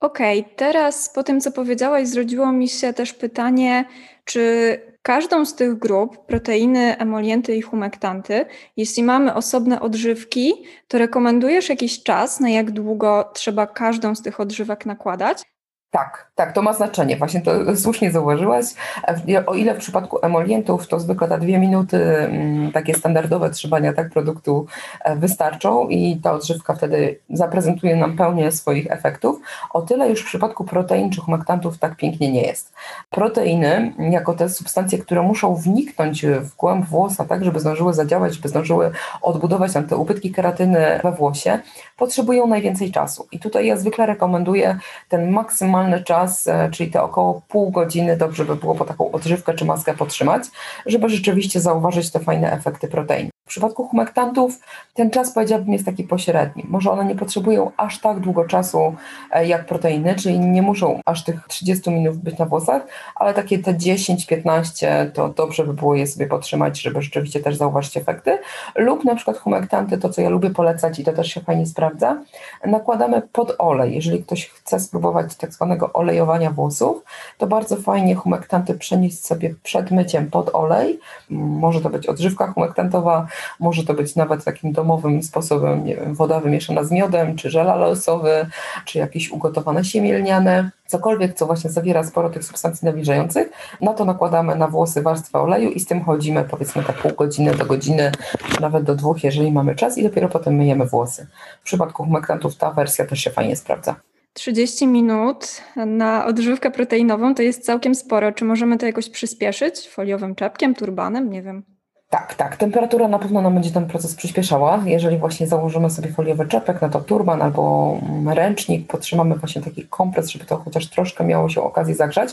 Okej, okay, teraz po tym, co powiedziałaś, zrodziło mi się też pytanie, czy każdą z tych grup, proteiny, emolienty i humektanty, jeśli mamy osobne odżywki, to rekomendujesz jakiś czas, na jak długo trzeba każdą z tych odżywek nakładać? Tak, tak, to ma znaczenie. Właśnie to słusznie zauważyłaś. O ile w przypadku emolientów to zwykle te dwie minuty mm, takie standardowe trzymania tak produktu e, wystarczą i ta odżywka wtedy zaprezentuje nam pełnię swoich efektów, o tyle już w przypadku protein czy humektantów tak pięknie nie jest. Proteiny, jako te substancje, które muszą wniknąć w głąb włosa, tak, żeby zdążyły zadziałać, żeby zdążyły odbudować nam te ubytki keratyny we włosie, potrzebują najwięcej czasu. I tutaj ja zwykle rekomenduję ten maksymalny czas, e, czyli te około pół godziny, dobrze by było po taką odżywkę czy maskę potrzymać, żeby rzeczywiście zauważyć te fajne efekty protein. W przypadku humektantów ten czas powiedziałabym jest taki pośredni. Może one nie potrzebują aż tak długo czasu e, jak proteiny, czyli nie muszą aż tych 30 minut być na włosach, ale takie te 10-15 to dobrze by było je sobie potrzymać, żeby rzeczywiście też zauważyć efekty. Lub na przykład humektanty, to co ja lubię polecać i to też się fajnie sprawdza, nakładamy pod olej. Jeżeli ktoś chce spróbować tak zwanego olejowania włosów, to bardzo fajnie humektanty przenieść sobie przed myciem pod olej. Może to być odżywka humektantowa, może to być nawet takim domowym sposobem, nie wiem, woda wymieszana z miodem, czy żel aloesowy, czy jakieś ugotowane siemię lniane, cokolwiek, co właśnie zawiera sporo tych substancji nawilżających. Na to nakładamy na włosy warstwę oleju i z tym chodzimy powiedzmy tak pół godziny do godziny, nawet do dwóch, jeżeli mamy czas i dopiero potem myjemy włosy. W przypadku humektantów ta wersja też się fajnie sprawdza. 30 minut na odżywkę proteinową to jest całkiem sporo. Czy możemy to jakoś przyspieszyć? Foliowym czepkiem, turbanem? Nie wiem. Tak, tak. Temperatura na pewno nam będzie ten proces przyspieszała. Jeżeli właśnie założymy sobie foliowy czepek, no to turban albo ręcznik, potrzymamy właśnie taki kompres, żeby to chociaż troszkę miało się okazji zagrzać.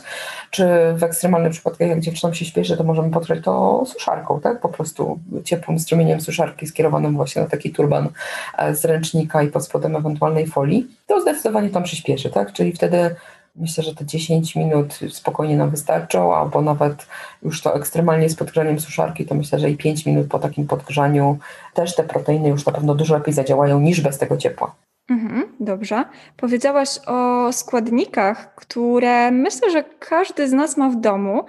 Czy w ekstremalnych przypadkach, jak dziewczynom się śpieszy, to możemy potrzeć to suszarką, tak? Po prostu ciepłym strumieniem suszarki skierowanym właśnie na taki turban e, z ręcznika i pod spodem ewentualnej folii. To zdecydowanie tam przyspieszy, tak? Czyli wtedy Myślę, że te 10 minut spokojnie nam wystarczą, albo nawet już to ekstremalnie z podgrzaniem suszarki, to myślę, że i 5 minut po takim podgrzaniu też te proteiny już na pewno dużo lepiej zadziałają niż bez tego ciepła. Mhm, dobrze. Powiedziałaś o składnikach, które myślę, że każdy z nas ma w domu.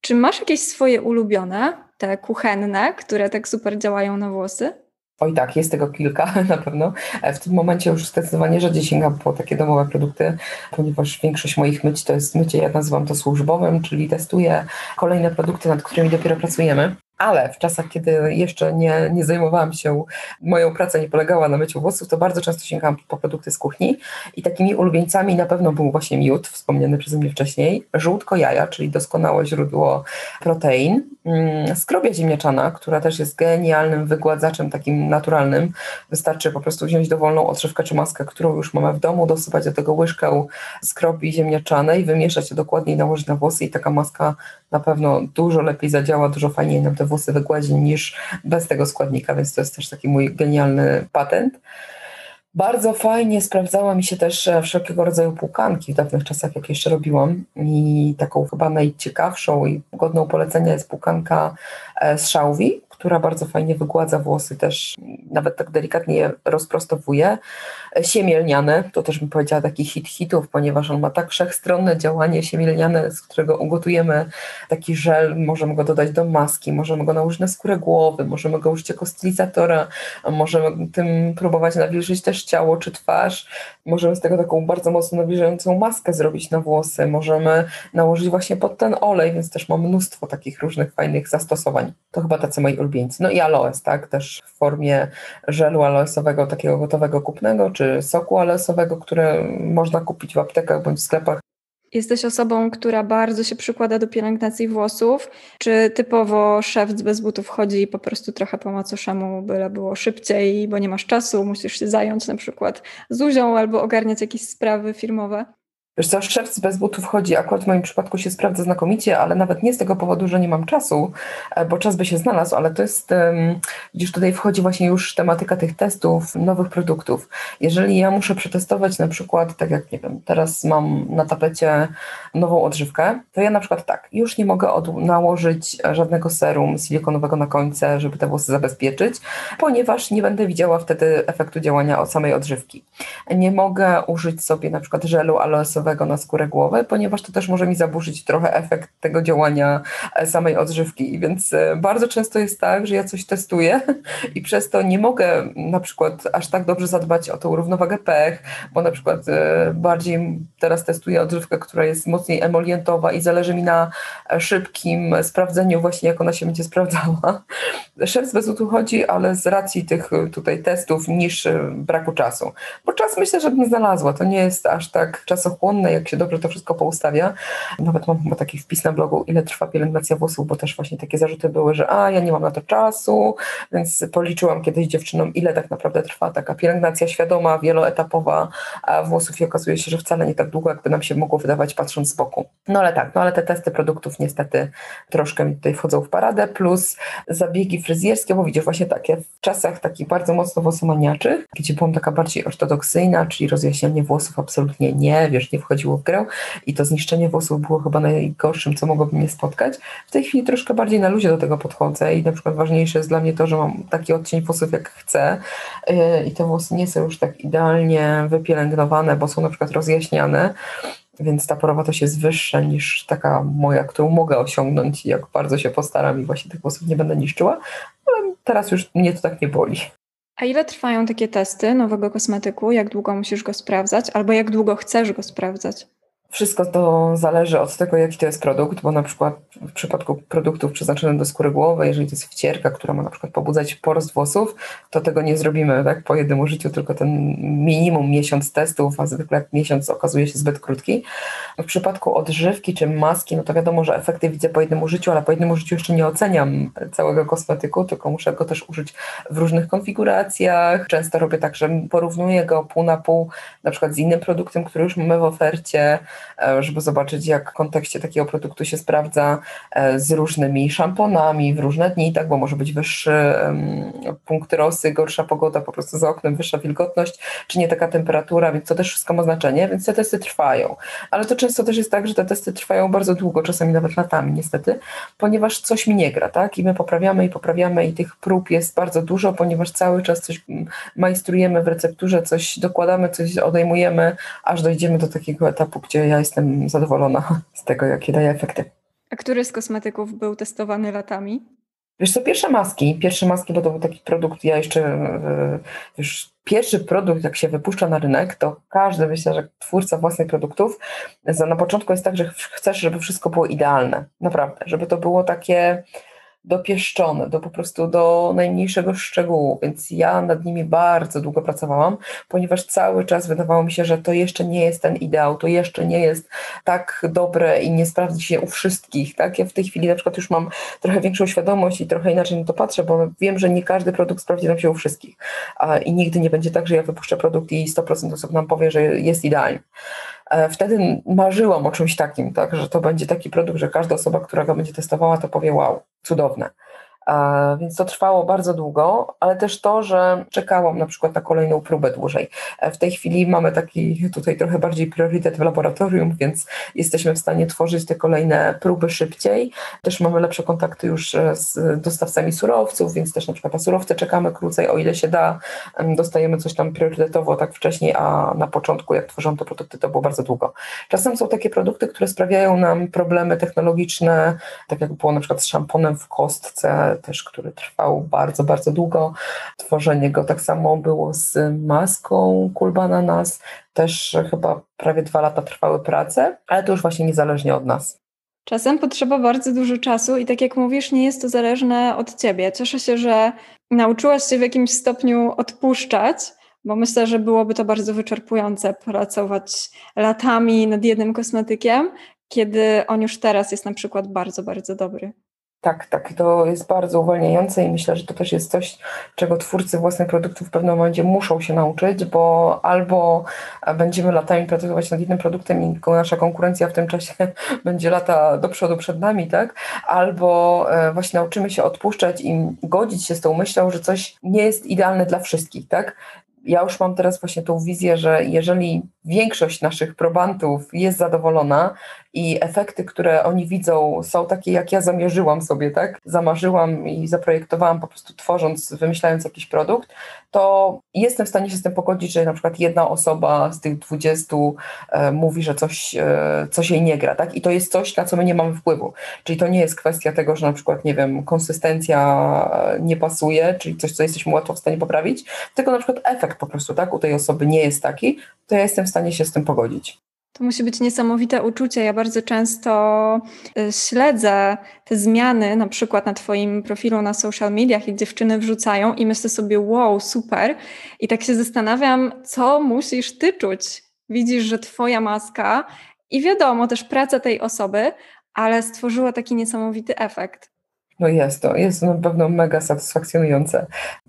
Czy masz jakieś swoje ulubione, te kuchenne, które tak super działają na włosy? Oj tak, jest tego kilka na pewno. E, w tym momencie już zdecydowanie rzadziej sięgam po takie domowe produkty, ponieważ większość moich myć to jest mycie, ja nazywam to służbowym, czyli testuję kolejne produkty, nad którymi dopiero pracujemy. Ale w czasach, kiedy jeszcze nie, nie zajmowałam się, moją pracą nie polegała na myciu włosów, to bardzo często sięgałam po produkty z kuchni i takimi ulubieńcami na pewno był właśnie miód, wspomniany przeze mnie wcześniej, żółtko jaja, czyli doskonałe źródło protein, mm, skrobia ziemniaczana, która też jest genialnym wygładzaczem takim naturalnym. Wystarczy po prostu wziąć dowolną odżywkę czy maskę, którą już mamy w domu, dosypać do tego łyżkę skrobi ziemniaczanej, wymieszać to dokładnie i nałożyć na włosy i taka maska na pewno dużo lepiej zadziała, dużo fajniej nam te włosy wygładzi niż bez tego składnika, więc to jest też taki mój genialny patent. Bardzo fajnie sprawdzała mi się też e, wszelkiego rodzaju płukanki w dawnych czasach, jak jeszcze robiłam. I taką chyba najciekawszą i godną polecenia jest płukanka e, z szałwi, która bardzo fajnie wygładza włosy, też nawet tak delikatnie je rozprostowuje. Siemielniane, to też bym powiedziała taki hit hitów, ponieważ on ma tak wszechstronne działanie siemielniane, z którego ugotujemy taki żel, możemy go dodać do maski, możemy go nałożyć na skórę głowy, możemy go użyć jako stylizatora, możemy tym próbować nawilżyć też ciało czy twarz, możemy z tego taką bardzo mocno nawilżającą maskę zrobić na włosy, możemy nałożyć właśnie pod ten olej, więc też ma mnóstwo takich różnych fajnych zastosowań. To chyba tacy moi ulubieńcy. No i aloes, tak, też w formie żelu aloesowego, takiego gotowego kupnego, czy soku alesowego, które można kupić w aptekach bądź w sklepach. Jesteś osobą, która bardzo się przykłada do pielęgnacji włosów, czy typowo szef bez butów chodzi po prostu trochę po macoszemu, byle było szybciej, bo nie masz czasu, musisz się zająć na przykład zuzią albo ogarniać jakieś sprawy firmowe? Wiesz co, szewc bez butów chodzi, akurat w moim przypadku się sprawdza znakomicie, ale nawet nie z tego powodu, że nie mam czasu, e, bo czas by się znalazł, ale to jest, widzisz, tutaj wchodzi właśnie już tematyka tych testów, nowych produktów. Jeżeli ja muszę przetestować na przykład, tak jak, nie wiem, teraz mam na tapecie nową odżywkę, to ja na przykład tak, już nie mogę nałożyć żadnego serum silikonowego na końce, żeby te włosy zabezpieczyć, ponieważ nie będę widziała wtedy efektu działania od samej odżywki. Nie mogę użyć sobie na przykład żelu aloesowego na skórę głowy, ponieważ to też może mi zaburzyć trochę efekt tego działania e, samej odżywki. Więc e, bardzo często jest tak, że ja coś testuję i przez to nie mogę na przykład aż tak dobrze zadbać o tą równowagę pH, bo na przykład e, bardziej teraz testuję odżywkę, która jest mocniej emolientowa i zależy mi na szybkim sprawdzeniu właśnie, jak ona się będzie sprawdzała. Szef bez chodzi, ale z racji tych tutaj testów niż braku czasu. Bo czas myślę, że bym znalazła. To nie jest aż tak czasochłonne, jak się dobrze to wszystko poustawia. Nawet mam chyba taki wpis na blogu, ile trwa pielęgnacja włosów, bo też właśnie takie zarzuty były, że a, ja nie mam na to czasu, więc policzyłam kiedyś dziewczynom, ile tak naprawdę trwa taka pielęgnacja świadoma, wieloetapowa włosów i okazuje się, że wcale nie tak długo, jakby nam się mogło wydawać patrząc z boku. No ale tak, no ale te testy produktów niestety troszkę mi tutaj wchodzą w paradę, plus zabiegi fryzjerskie, bo widzisz, właśnie takie w czasach takich bardzo mocno włosomaniaczych, gdzie byłam taka bardziej ortodoksyjna, czyli rozjaśnianie włosów absolutnie nie, wiesz, nie wchodziło w grę i to zniszczenie włosów było chyba najgorszym, co mogłoby mnie spotkać. W tej chwili troszkę bardziej na luzie do tego podchodzę i na przykład ważniejsze jest dla mnie to, że mam taki odcień włosów jak chcę y, i te włosy nie są już tak idealnie wypielęgnowane, bo są na przykład rozjaśniane więc ta porowatość jest wyższa niż taka moja, którą mogę osiągnąć i jak bardzo się postaram i właśnie tych włosów nie będę niszczyła, ale teraz już mnie to tak nie boli. A ile trwają takie testy nowego kosmetyku? Jak długo musisz go sprawdzać? Albo jak długo chcesz go sprawdzać? Wszystko to zależy od tego, jaki to jest produkt, bo na przykład w przypadku produktów przeznaczonych do skóry głowy, jeżeli to jest wcierka, która ma na przykład pobudzać porost włosów, to tego nie zrobimy tak po jednym użyciu, tylko ten minimum miesiąc testów, a zwykle miesiąc okazuje się zbyt krótki. W przypadku odżywki czy maski, no to wiadomo, że efekty widzę po jednym użyciu, ale po jednym użyciu jeszcze nie oceniam całego kosmetyku, tylko muszę go też użyć w różnych konfiguracjach. Często robię tak, że porównuję go pół na pół, na przykład z innym produktem, który już mamy w ofercie, żeby zobaczyć, jak w kontekście takiego produktu się sprawdza e, z różnymi szamponami w różne dni, tak, bo może być wyższy punkt rosy, gorsza pogoda po prostu za oknem, wyższa wilgotność, czy nie taka temperatura, więc to też wszystko ma znaczenie, więc te testy trwają. Ale to często też jest tak, że te testy trwają bardzo długo, czasami nawet latami niestety, ponieważ coś mi nie gra, tak, i my poprawiamy i poprawiamy i tych prób jest bardzo dużo, ponieważ cały czas coś majstrujemy w recepturze, coś dokładamy, coś odejmujemy, aż dojdziemy do takiego etapu, gdzie ja jestem zadowolona z tego, jakie daje efekty. A który z kosmetyków był testowany latami? Wiesz co, pierwsze maski, pierwsze maski, bo to był taki produkt, ja jeszcze, e, wiesz, pierwszy produkt, jak się wypuszcza na rynek, to każdy, myślę, że twórca własnych produktów, na początku jest tak, że chcesz, żeby wszystko było idealne, naprawdę, żeby to było takie dopieszczone, do po prostu do najmniejszego szczegółu, więc ja nad nimi bardzo długo pracowałam, ponieważ cały czas wydawało mi się, że to jeszcze nie jest ten ideał, to jeszcze nie jest tak dobre i nie sprawdzi się u wszystkich, tak? Ja w tej chwili na przykład już mam trochę większą świadomość i trochę inaczej na to patrzę, bo wiem, że nie każdy produkt sprawdzi nam się u wszystkich i nigdy nie będzie tak, że ja wypuszczę produkt i 100% osób nam powie, że jest idealny. E, wtedy marzyłam o czymś takim, tak, że to będzie taki produkt, że każda osoba, która go będzie testowała, to powie wow, cudowne. E, więc to trwało bardzo długo, ale też to, że czekałam na przykład na kolejną próbę dłużej. E, w tej chwili mamy taki tutaj trochę bardziej priorytet w laboratorium, więc jesteśmy w stanie tworzyć te kolejne próby szybciej. Też mamy lepsze kontakty już e, z dostawcami surowców, więc też na przykład na surowce czekamy krócej, o ile się da. Dostajemy coś tam priorytetowo tak wcześniej, a na początku, jak tworzono te produkty, to było bardzo długo. Czasem są takie produkty, które sprawiają nam problemy technologiczne, tak jak było na przykład z szamponem w kostce, też, który trwał bardzo, bardzo długo. Tworzenie go tak samo było z maską Kulba nas. Też chyba prawie dwa lata trwały prace, ale to już właśnie niezależnie od nas. Czasem potrzeba bardzo dużo czasu i tak jak mówisz, nie jest to zależne od ciebie. Cieszę się, że nauczyłaś się w jakimś stopniu odpuszczać, bo myślę, że byłoby to bardzo wyczerpujące pracować latami nad jednym kosmetykiem, kiedy on już teraz jest na przykład bardzo, bardzo dobry. Tak, tak, to jest bardzo uwalniające i myślę, że to też jest coś, czego twórcy własnych produktów w pewnym momencie muszą się nauczyć, bo albo będziemy latami pracować nad jednym produktem i nasza konkurencja w tym czasie będzie lata do przodu przed nami, tak? Albo e, właśnie nauczymy się odpuszczać i godzić się z tą myślą, że coś nie jest idealne dla wszystkich, tak? Ja już mam teraz właśnie tą wizję, że jeżeli większość naszych probantów jest zadowolona i efekty, które oni widzą, są takie, jak ja zamierzyłam sobie, tak? Zamarzyłam i zaprojektowałam po prostu tworząc, wymyślając jakiś produkt, to jestem w stanie się z tym pogodzić, że na przykład jedna osoba z tych 20 e, mówi, że coś, e, coś jej nie gra, tak? I to jest coś, na co my nie mamy wpływu. Czyli to nie jest kwestia tego, że na przykład, nie wiem, konsystencja nie pasuje, czyli coś, co jesteśmy łatwo w stanie poprawić, tylko na przykład efekt po prostu, tak? U tej osoby nie jest taki, to ja jestem w stanie się z tym pogodzić. To musi być niesamowite uczucie. Ja bardzo często y, śledzę te zmiany, na przykład na Twoim profilu na social mediach, i dziewczyny wrzucają, i myślę sobie, wow, super. I tak się zastanawiam, co musisz Ty czuć. Widzisz, że Twoja maska i wiadomo też praca tej osoby, ale stworzyła taki niesamowity efekt. No jest to, jest to na pewno mega satysfakcjonujące.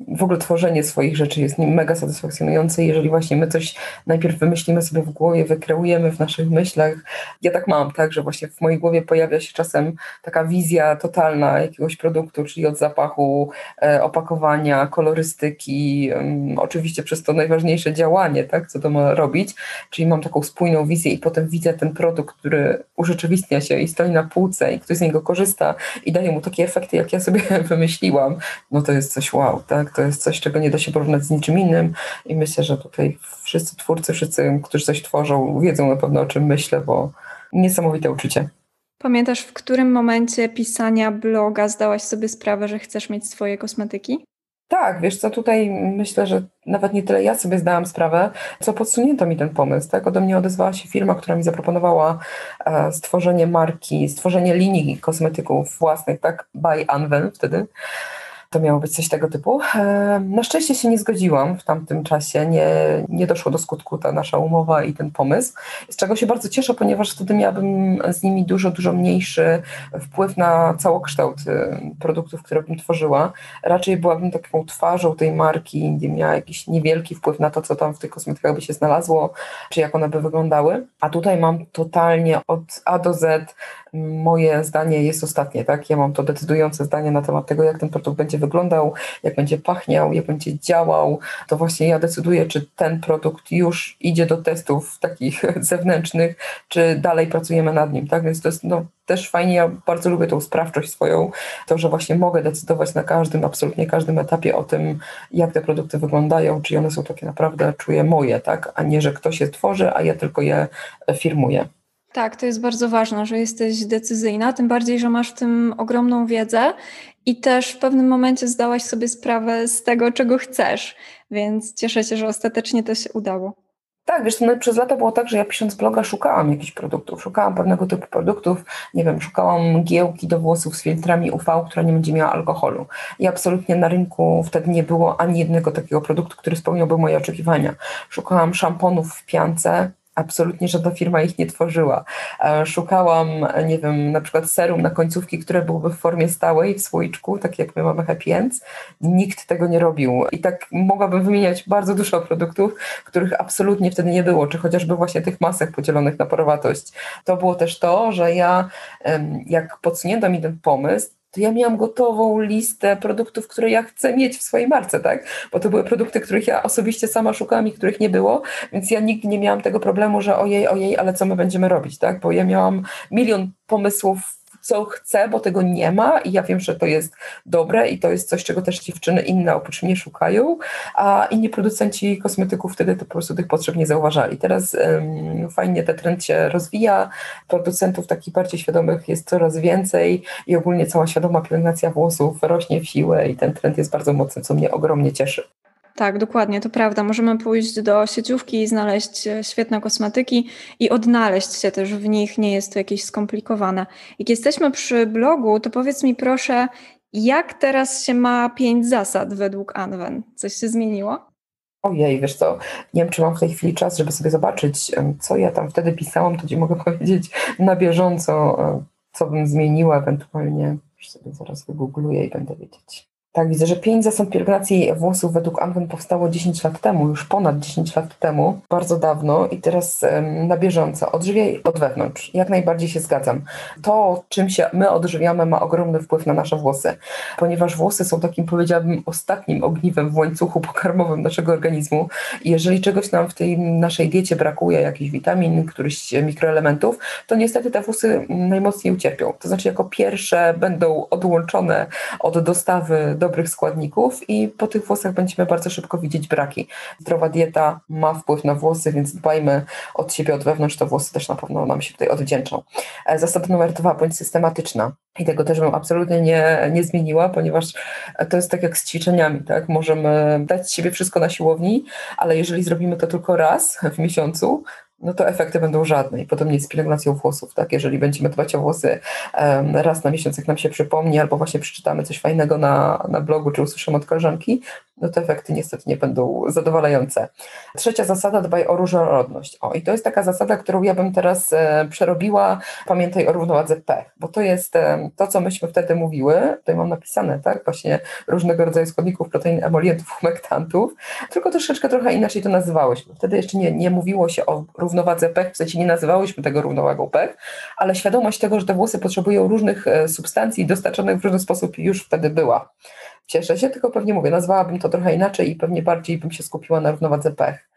W ogóle tworzenie swoich rzeczy jest mega satysfakcjonujące, jeżeli właśnie my coś najpierw wymyślimy sobie w głowie, wykreujemy w naszych myślach. Ja tak mam, tak, że właśnie w mojej głowie pojawia się czasem taka wizja totalna jakiegoś produktu, czyli od zapachu, e, opakowania, kolorystyki, oczywiście przez to najważniejsze działanie, tak, co to ma robić, czyli mam taką spójną wizję i potem widzę ten produkt, który urzeczywistnia się i stoi na półce i ktoś z niego korzysta i daje mu takie efekty, jak ja sobie wymyśliłam, no to jest coś wow, tak? To jest coś, czego nie da się porównać z niczym innym i myślę, że tutaj wszyscy twórcy, wszyscy, którzy coś tworzą, wiedzą na pewno o czym myślę, bo niesamowite uczucie. Pamiętasz, w którym momencie pisania bloga zdałaś sobie sprawę, że chcesz mieć swoje kosmetyki? Tak, wiesz co, tutaj myślę, że nawet nie tyle ja sobie zdałam sprawę, co podsunięto mi ten pomysł. Tak? Ode mnie odezwała się firma, która mi zaproponowała e, stworzenie marki, stworzenie linii kosmetyków własnych, tak, by Anwen wtedy to miało być coś tego typu. Na szczęście się nie zgodziłam w tamtym czasie, nie, nie doszło do skutku ta nasza umowa i ten pomysł, z czego się bardzo cieszę, ponieważ wtedy miałabym z nimi dużo, dużo mniejszy wpływ na całokształt y, produktów, które bym tworzyła. Raczej byłabym taką twarzą tej marki, nie miała jakiś niewielki wpływ na to, co tam w tych kosmetykach by się znalazło, czy jak one by wyglądały. A tutaj mam totalnie od A do Z moje zdanie jest ostatnie, tak? Ja mam to decydujące zdanie na temat tego, jak ten produkt będzie wyglądał, jak będzie pachniał, jak będzie działał. To właśnie ja decyduję, czy ten produkt już idzie do testów takich zewnętrznych, czy dalej pracujemy nad nim, tak? Więc to jest no, też fajnie, ja bardzo lubię tą sprawczość swoją, to, że właśnie mogę decydować na każdym, absolutnie każdym etapie o tym, jak te produkty wyglądają, czy one są takie naprawdę, czuję moje, tak? A nie, że ktoś je tworzy, a ja tylko je firmuję. Tak, to jest bardzo ważne, że jesteś decyzyjna, tym bardziej, że masz w tym ogromną wiedzę i też w pewnym momencie zdałaś sobie sprawę z tego, czego chcesz, więc cieszę się, że ostatecznie to się udało. Tak, wiesz, no, przez lata było tak, że ja pisząc bloga szukałam jakichś produktów, szukałam pewnego typu produktów, nie wiem, szukałam giełki do włosów z filtrami UV, która nie będzie miała alkoholu. I absolutnie na rynku wtedy nie było ani jednego takiego produktu, który spełniałby moje oczekiwania. Szukałam szamponów w piance, absolutnie żadna firma ich nie tworzyła. E, szukałam, nie wiem, na przykład serum na końcówki, które byłoby w formie stałej w słoiczku, tak jak my mamy Happy Ends. Nikt tego nie robił. I tak mogłabym wymieniać bardzo dużo produktów, których absolutnie wtedy nie było, czy chociażby właśnie tych masek podzielonych na porowatość. To było też to, że ja, jak podsunięto mi ten pomysł, to ja miałam gotową listę produktów, które ja chcę mieć w swojej marce, tak? Bo to były produkty, których ja osobiście sama szukałam i których nie było, więc ja nigdy nie miałam tego problemu, że ojej, ojej, ale co my będziemy robić, tak? Bo ja miałam milion pomysłów co chcę, bo tego nie ma i ja wiem, że to jest dobre i to jest coś, czego też dziewczyny inne oprócz mnie szukają, a inni producenci kosmetyków wtedy to po prostu tych potrzeb nie zauważali. Teraz um, fajnie ten trend się rozwija, producentów takich bardziej świadomych jest coraz więcej i ogólnie cała świadoma pielęgnacja włosów rośnie w siłę i ten trend jest bardzo mocny, co mnie ogromnie cieszy. Tak, dokładnie, to prawda. Możemy pójść do sieciówki i znaleźć e, świetne kosmetyki i odnaleźć się też w nich. Nie jest to jakieś skomplikowane. Jak jesteśmy przy blogu, to powiedz mi proszę, jak teraz się ma pięć zasad według Anwen? Coś się zmieniło? Ojej, wiesz co, nie wiem, czy mam w tej chwili czas, żeby sobie zobaczyć, co ja tam wtedy pisałam, to ci mogę powiedzieć na bieżąco, e, co bym zmieniła ewentualnie. Już sobie zaraz wygoogluję i będę wiedzieć. Tak, widzę, że pięć zasad pielęgnacji włosów według Anwen powstało 10 lat temu, już ponad 10 lat temu, bardzo dawno i teraz um, na bieżąco. Odżywiaj od wewnątrz. Jak najbardziej się zgadzam. To, czym się my odżywiamy, ma ogromny wpływ na nasze włosy, ponieważ włosy są takim, powiedziałabym, ostatnim ogniwem w łańcuchu pokarmowym naszego organizmu. Jeżeli czegoś nam w tej naszej diecie brakuje, jakichś witamin, którychś mikroelementów, to niestety te włosy najmocniej ucierpią. To znaczy, jako pierwsze będą odłączone od dostawy do dobrych składników i po tych włosach będziemy bardzo szybko widzieć braki. Zdrowa dieta ma wpływ na włosy, więc dbajmy od siebie, od wewnątrz, to włosy też na pewno nam się tutaj odwdzięczą. E, zasada numer dwa, bądź systematyczna. I tego też bym absolutnie nie, nie zmieniła, ponieważ to jest tak jak z ćwiczeniami, tak? Możemy dać siebie wszystko na siłowni, ale jeżeli zrobimy to tylko raz w miesiącu, no to efekty będą żadne. I podobnie z pielęgnacją włosów, tak? Jeżeli będziemy dbać o włosy um, raz na miesiąc, jak nam się przypomni, albo właśnie przeczytamy coś fajnego na, na blogu, czy usłyszymy od koleżanki, no to efekty niestety nie będą zadowalające. Trzecia zasada, dbaj o różnorodność. O, i to jest taka zasada, którą ja bym teraz e, przerobiła, pamiętaj o równowadze P, bo to jest e, to, co myśmy wtedy mówiły, tutaj mam napisane, tak, właśnie różnego rodzaju składników, protein, emolientów, humektantów, tylko troszeczkę trochę inaczej to nazywałyśmy. Wtedy jeszcze nie, nie mówiło się o równowadze pech, w sensie nie nazywałyśmy tego równowagą pech, ale świadomość tego, że te włosy potrzebują różnych e, substancji dostarczonych w różny sposób już wtedy była. Cieszę się, tylko pewnie mówię, nazwałabym to trochę inaczej i pewnie bardziej bym się skupiła na równowadze pech.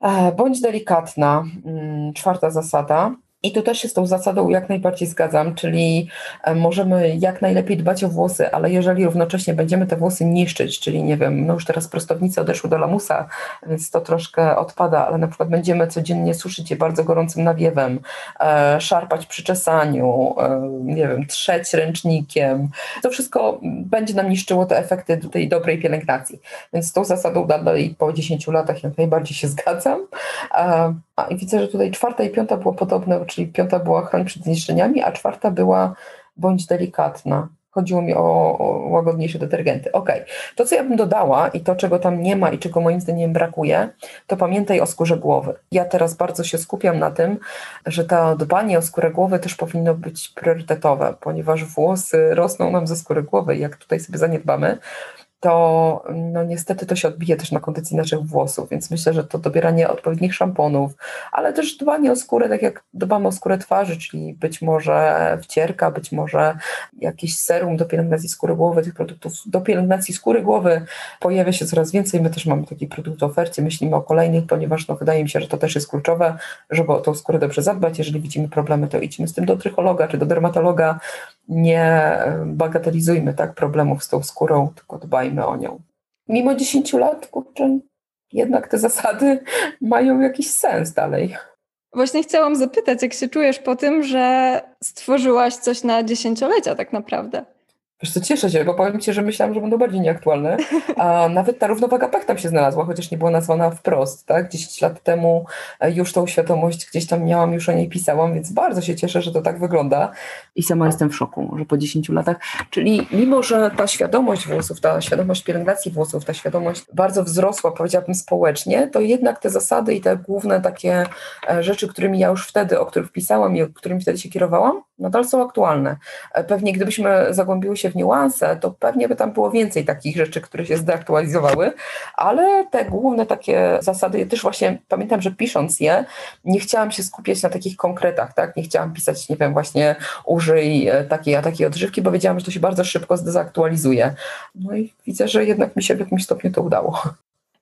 E, bądź delikatna. Mm, czwarta zasada. I tu też się z tą zasadą jak najbardziej zgadzam, czyli e, możemy jak najlepiej dbać o włosy, ale jeżeli równocześnie będziemy te włosy niszczyć, czyli nie wiem, no już teraz prostownice odeszły do lamusa, więc to troszkę odpada, ale na przykład będziemy codziennie suszyć je bardzo gorącym nawiewem, e, szarpać przy czesaniu, e, nie wiem, trzeć ręcznikiem, to wszystko będzie nam niszczyło te efekty tej dobrej pielęgnacji. Więc z tą zasadą dalej po 10 latach jak najbardziej się zgadzam. A i widzę, że tutaj czwarta i piąta było podobne, czyli piąta była chroń przed zniszczeniami, a czwarta była bądź delikatna. Chodziło mi o, o łagodniejsze detergenty. Ok, to co ja bym dodała i to, czego tam nie ma i czego moim zdaniem brakuje, to pamiętaj o skórze głowy. Ja teraz bardzo się skupiam na tym, że to dbanie o skórę głowy też powinno być priorytetowe, ponieważ włosy rosną nam ze skóry głowy. Jak tutaj sobie zaniedbamy, to no niestety to się odbije też na kondycji naszych włosów, więc myślę, że to dobieranie odpowiednich szamponów, ale też dbanie o skórę, tak jak dbamy o skórę twarzy, czyli być może wcierka, być może jakieś serum do pielęgnacji skóry głowy, tych produktów do pielęgnacji skóry głowy pojawia się coraz więcej. My też mamy taki produkt w ofercie, myślimy o kolejnych, ponieważ no, wydaje mi się, że to też jest kluczowe, żeby o tą skórę dobrze zadbać. Jeżeli widzimy problemy, to idźmy z tym do trychologa czy do dermatologa, nie bagatelizujmy tak problemów z tą skórą, tylko dbajmy o nią. Mimo 10 lat, kurczę, jednak te zasady mają jakiś sens dalej. Właśnie chciałam zapytać, jak się czujesz po tym, że stworzyłaś coś na dziesięciolecia tak naprawdę? Wiesz co, cieszę się, bo powiem Ci, że myślałam, że będą bardziej nieaktualne. A nawet ta równowaga pech tam się znalazła, chociaż nie była nazwana wprost, tak? 10 lat temu e, już tą świadomość gdzieś tam miałam, już o niej pisałam, więc bardzo się cieszę, że to tak wygląda. I sama jestem w szoku, że po 10 latach, czyli mimo, że ta świadomość włosów, ta świadomość pielęgnacji włosów, ta świadomość bardzo wzrosła, powiedziałabym społecznie, to jednak te zasady i te główne takie e, rzeczy, którymi ja już wtedy, o których pisałam i o którymi wtedy się kierowałam, nadal są aktualne. E, pewnie gdybyśmy zagłębiły się w niuanse, to pewnie by tam było więcej takich rzeczy, które się zdeaktualizowały, ale te główne takie zasady, też właśnie pamiętam, że pisząc je, nie chciałam się skupiać na takich konkretach, tak? Nie chciałam pisać, nie wiem, właśnie użyj e, takiej a takiej odżywki, bo wiedziałam, że to się bardzo szybko zdezaktualizuje. No i widzę, że jednak mi się w jakimś stopniu to udało.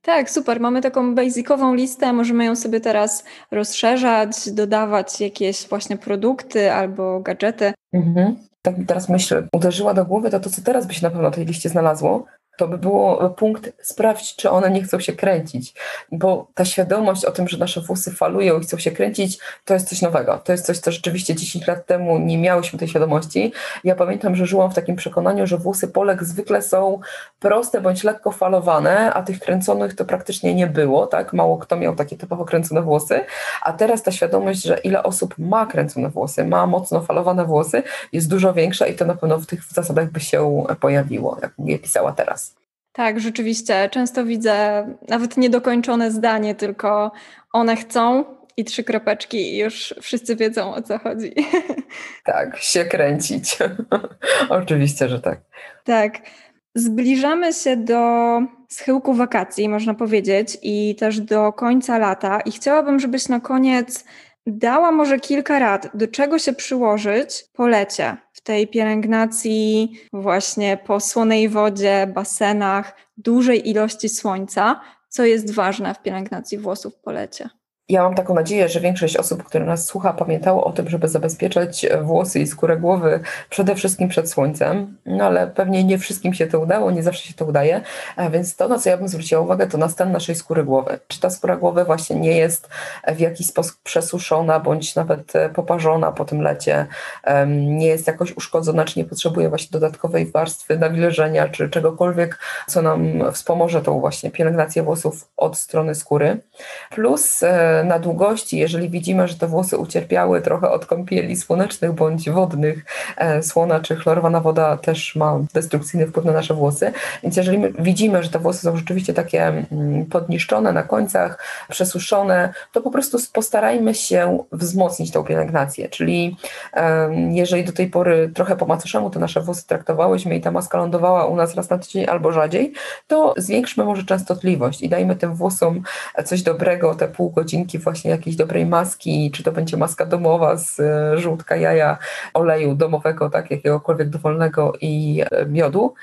Tak, super. Mamy taką basicową listę, możemy ją sobie teraz rozszerzać, dodawać jakieś właśnie produkty albo gadżety. Mhm. Tak mi teraz myślę, uderzyła do głowy, to to, co teraz by się na pewno na tej liście znalazło, to by było punkt sprawdź, czy one nie chcą się kręcić. Bo ta świadomość o tym, że nasze włosy falują i chcą się kręcić, to jest coś nowego. To jest coś, co rzeczywiście 10 lat temu nie miałyśmy tej świadomości. Ja pamiętam, że żyłam w takim przekonaniu, że włosy Polek zwykle są proste bądź lekko falowane, a tych kręconych to praktycznie nie było, tak? Mało kto miał takie typowo kręcone włosy. A teraz ta świadomość, że ile osób ma kręcone włosy, ma mocno falowane włosy, jest dużo większa i to na pewno w tych zasadach by się pojawiło, jak je pisała teraz. Tak, rzeczywiście. Często widzę nawet niedokończone zdanie, tylko one chcą i trzy kropeczki i już wszyscy wiedzą o co chodzi. Tak, się kręcić. Oczywiście, że tak. Tak. Zbliżamy się do schyłku wakacji, można powiedzieć, i też do końca lata. I chciałabym, żebyś na koniec dała może kilka rad, do czego się przyłożyć po lecie w tej pielęgnacji właśnie po słonej wodzie, basenach, dużej ilości słońca, co jest ważne w pielęgnacji włosów po lecie. Ja mam taką nadzieję, że większość osób, które nas słucha, pamiętało o tym, żeby zabezpieczać włosy i skórę głowy przede wszystkim przed słońcem, no ale pewnie nie wszystkim się to udało, nie zawsze się to udaje, więc to, na co ja bym zwróciła uwagę, to na stan naszej skóry głowy. Czy ta skóra głowy właśnie nie jest w jakiś sposób przesuszona, bądź nawet poparzona po tym lecie, nie jest jakoś uszkodzona, czy nie potrzebuje właśnie dodatkowej warstwy nawilżenia, czy czegokolwiek, co nam wspomoże tą właśnie pielęgnację włosów od strony skóry. Plus e, na długości, jeżeli widzimy, że te włosy ucierpiały trochę od kąpieli słonecznych bądź wodnych, e, słona czy chlorowana woda też ma destrukcyjny wpływ na nasze włosy, więc jeżeli widzimy, że te włosy są rzeczywiście takie mm, podniszczone na końcach, przesuszone, to po prostu postarajmy się wzmocnić tą pielęgnację, czyli jeżeli do tej pory trochę po macoszemu te nasze włosy traktowałyśmy i ta maska lądowała u nas raz na tydzień albo rzadziej, to zwiększmy może częstotliwość i dajmy tym włosom coś dobrego, te pół godziny godzinki właśnie jakiejś dobrej maski, czy to będzie maska domowa z e, żółtka jaja, oleju domowego, tak, jakiegokolwiek dowolnego i e, miodu.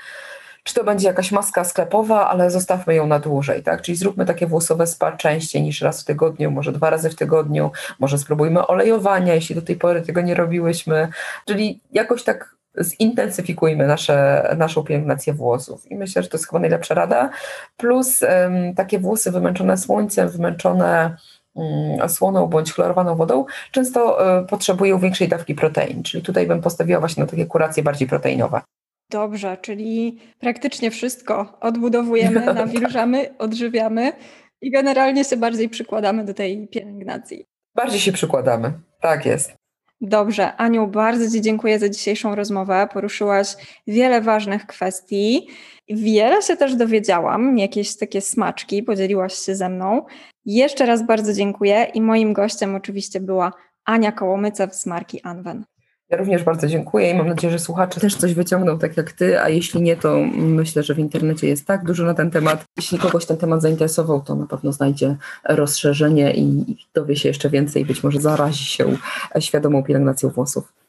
czy to będzie jakaś maska sklepowa, ale zostawmy ją na dłużej, tak? Czyli zróbmy takie włosowe spa częściej niż raz w tygodniu, może dwa razy w tygodniu, może spróbujmy olejowania, jeśli do tej pory tego nie robiłyśmy, czyli jakoś tak zintensyfikujmy nasze, naszą pielęgnację włosów. I myślę, że to jest chyba najlepsza rada. Plus takie włosy wymęczone słońcem, wymęczone słoną bądź chlorowaną wodą, często um, potrzebują większej dawki protein, czyli tutaj bym postawiła właśnie na takie kuracje bardziej proteinowe. Dobrze, czyli praktycznie wszystko odbudowujemy, nawilżamy, odżywiamy i generalnie się bardziej przykładamy do tej pielęgnacji. Bardziej się przykładamy, tak jest. Dobrze, Aniu, bardzo Ci dziękuję za dzisiejszą rozmowę. Poruszyłaś wiele ważnych kwestii. Wiele się też dowiedziałam, jakieś takie smaczki podzieliłaś się ze mną. Jeszcze raz bardzo dziękuję i moim gościem oczywiście była Ania Kołomycew z marki Anwen. Ja również bardzo dziękuję i mam nadzieję, że słuchacze też coś wyciągną tak jak ty, a jeśli nie, to myślę, że w internecie jest tak dużo na ten temat. Jeśli kogoś ten temat zainteresował, to na pewno znajdzie rozszerzenie i dowie się jeszcze więcej, być może zarazi się świadomą pielęgnacją włosów.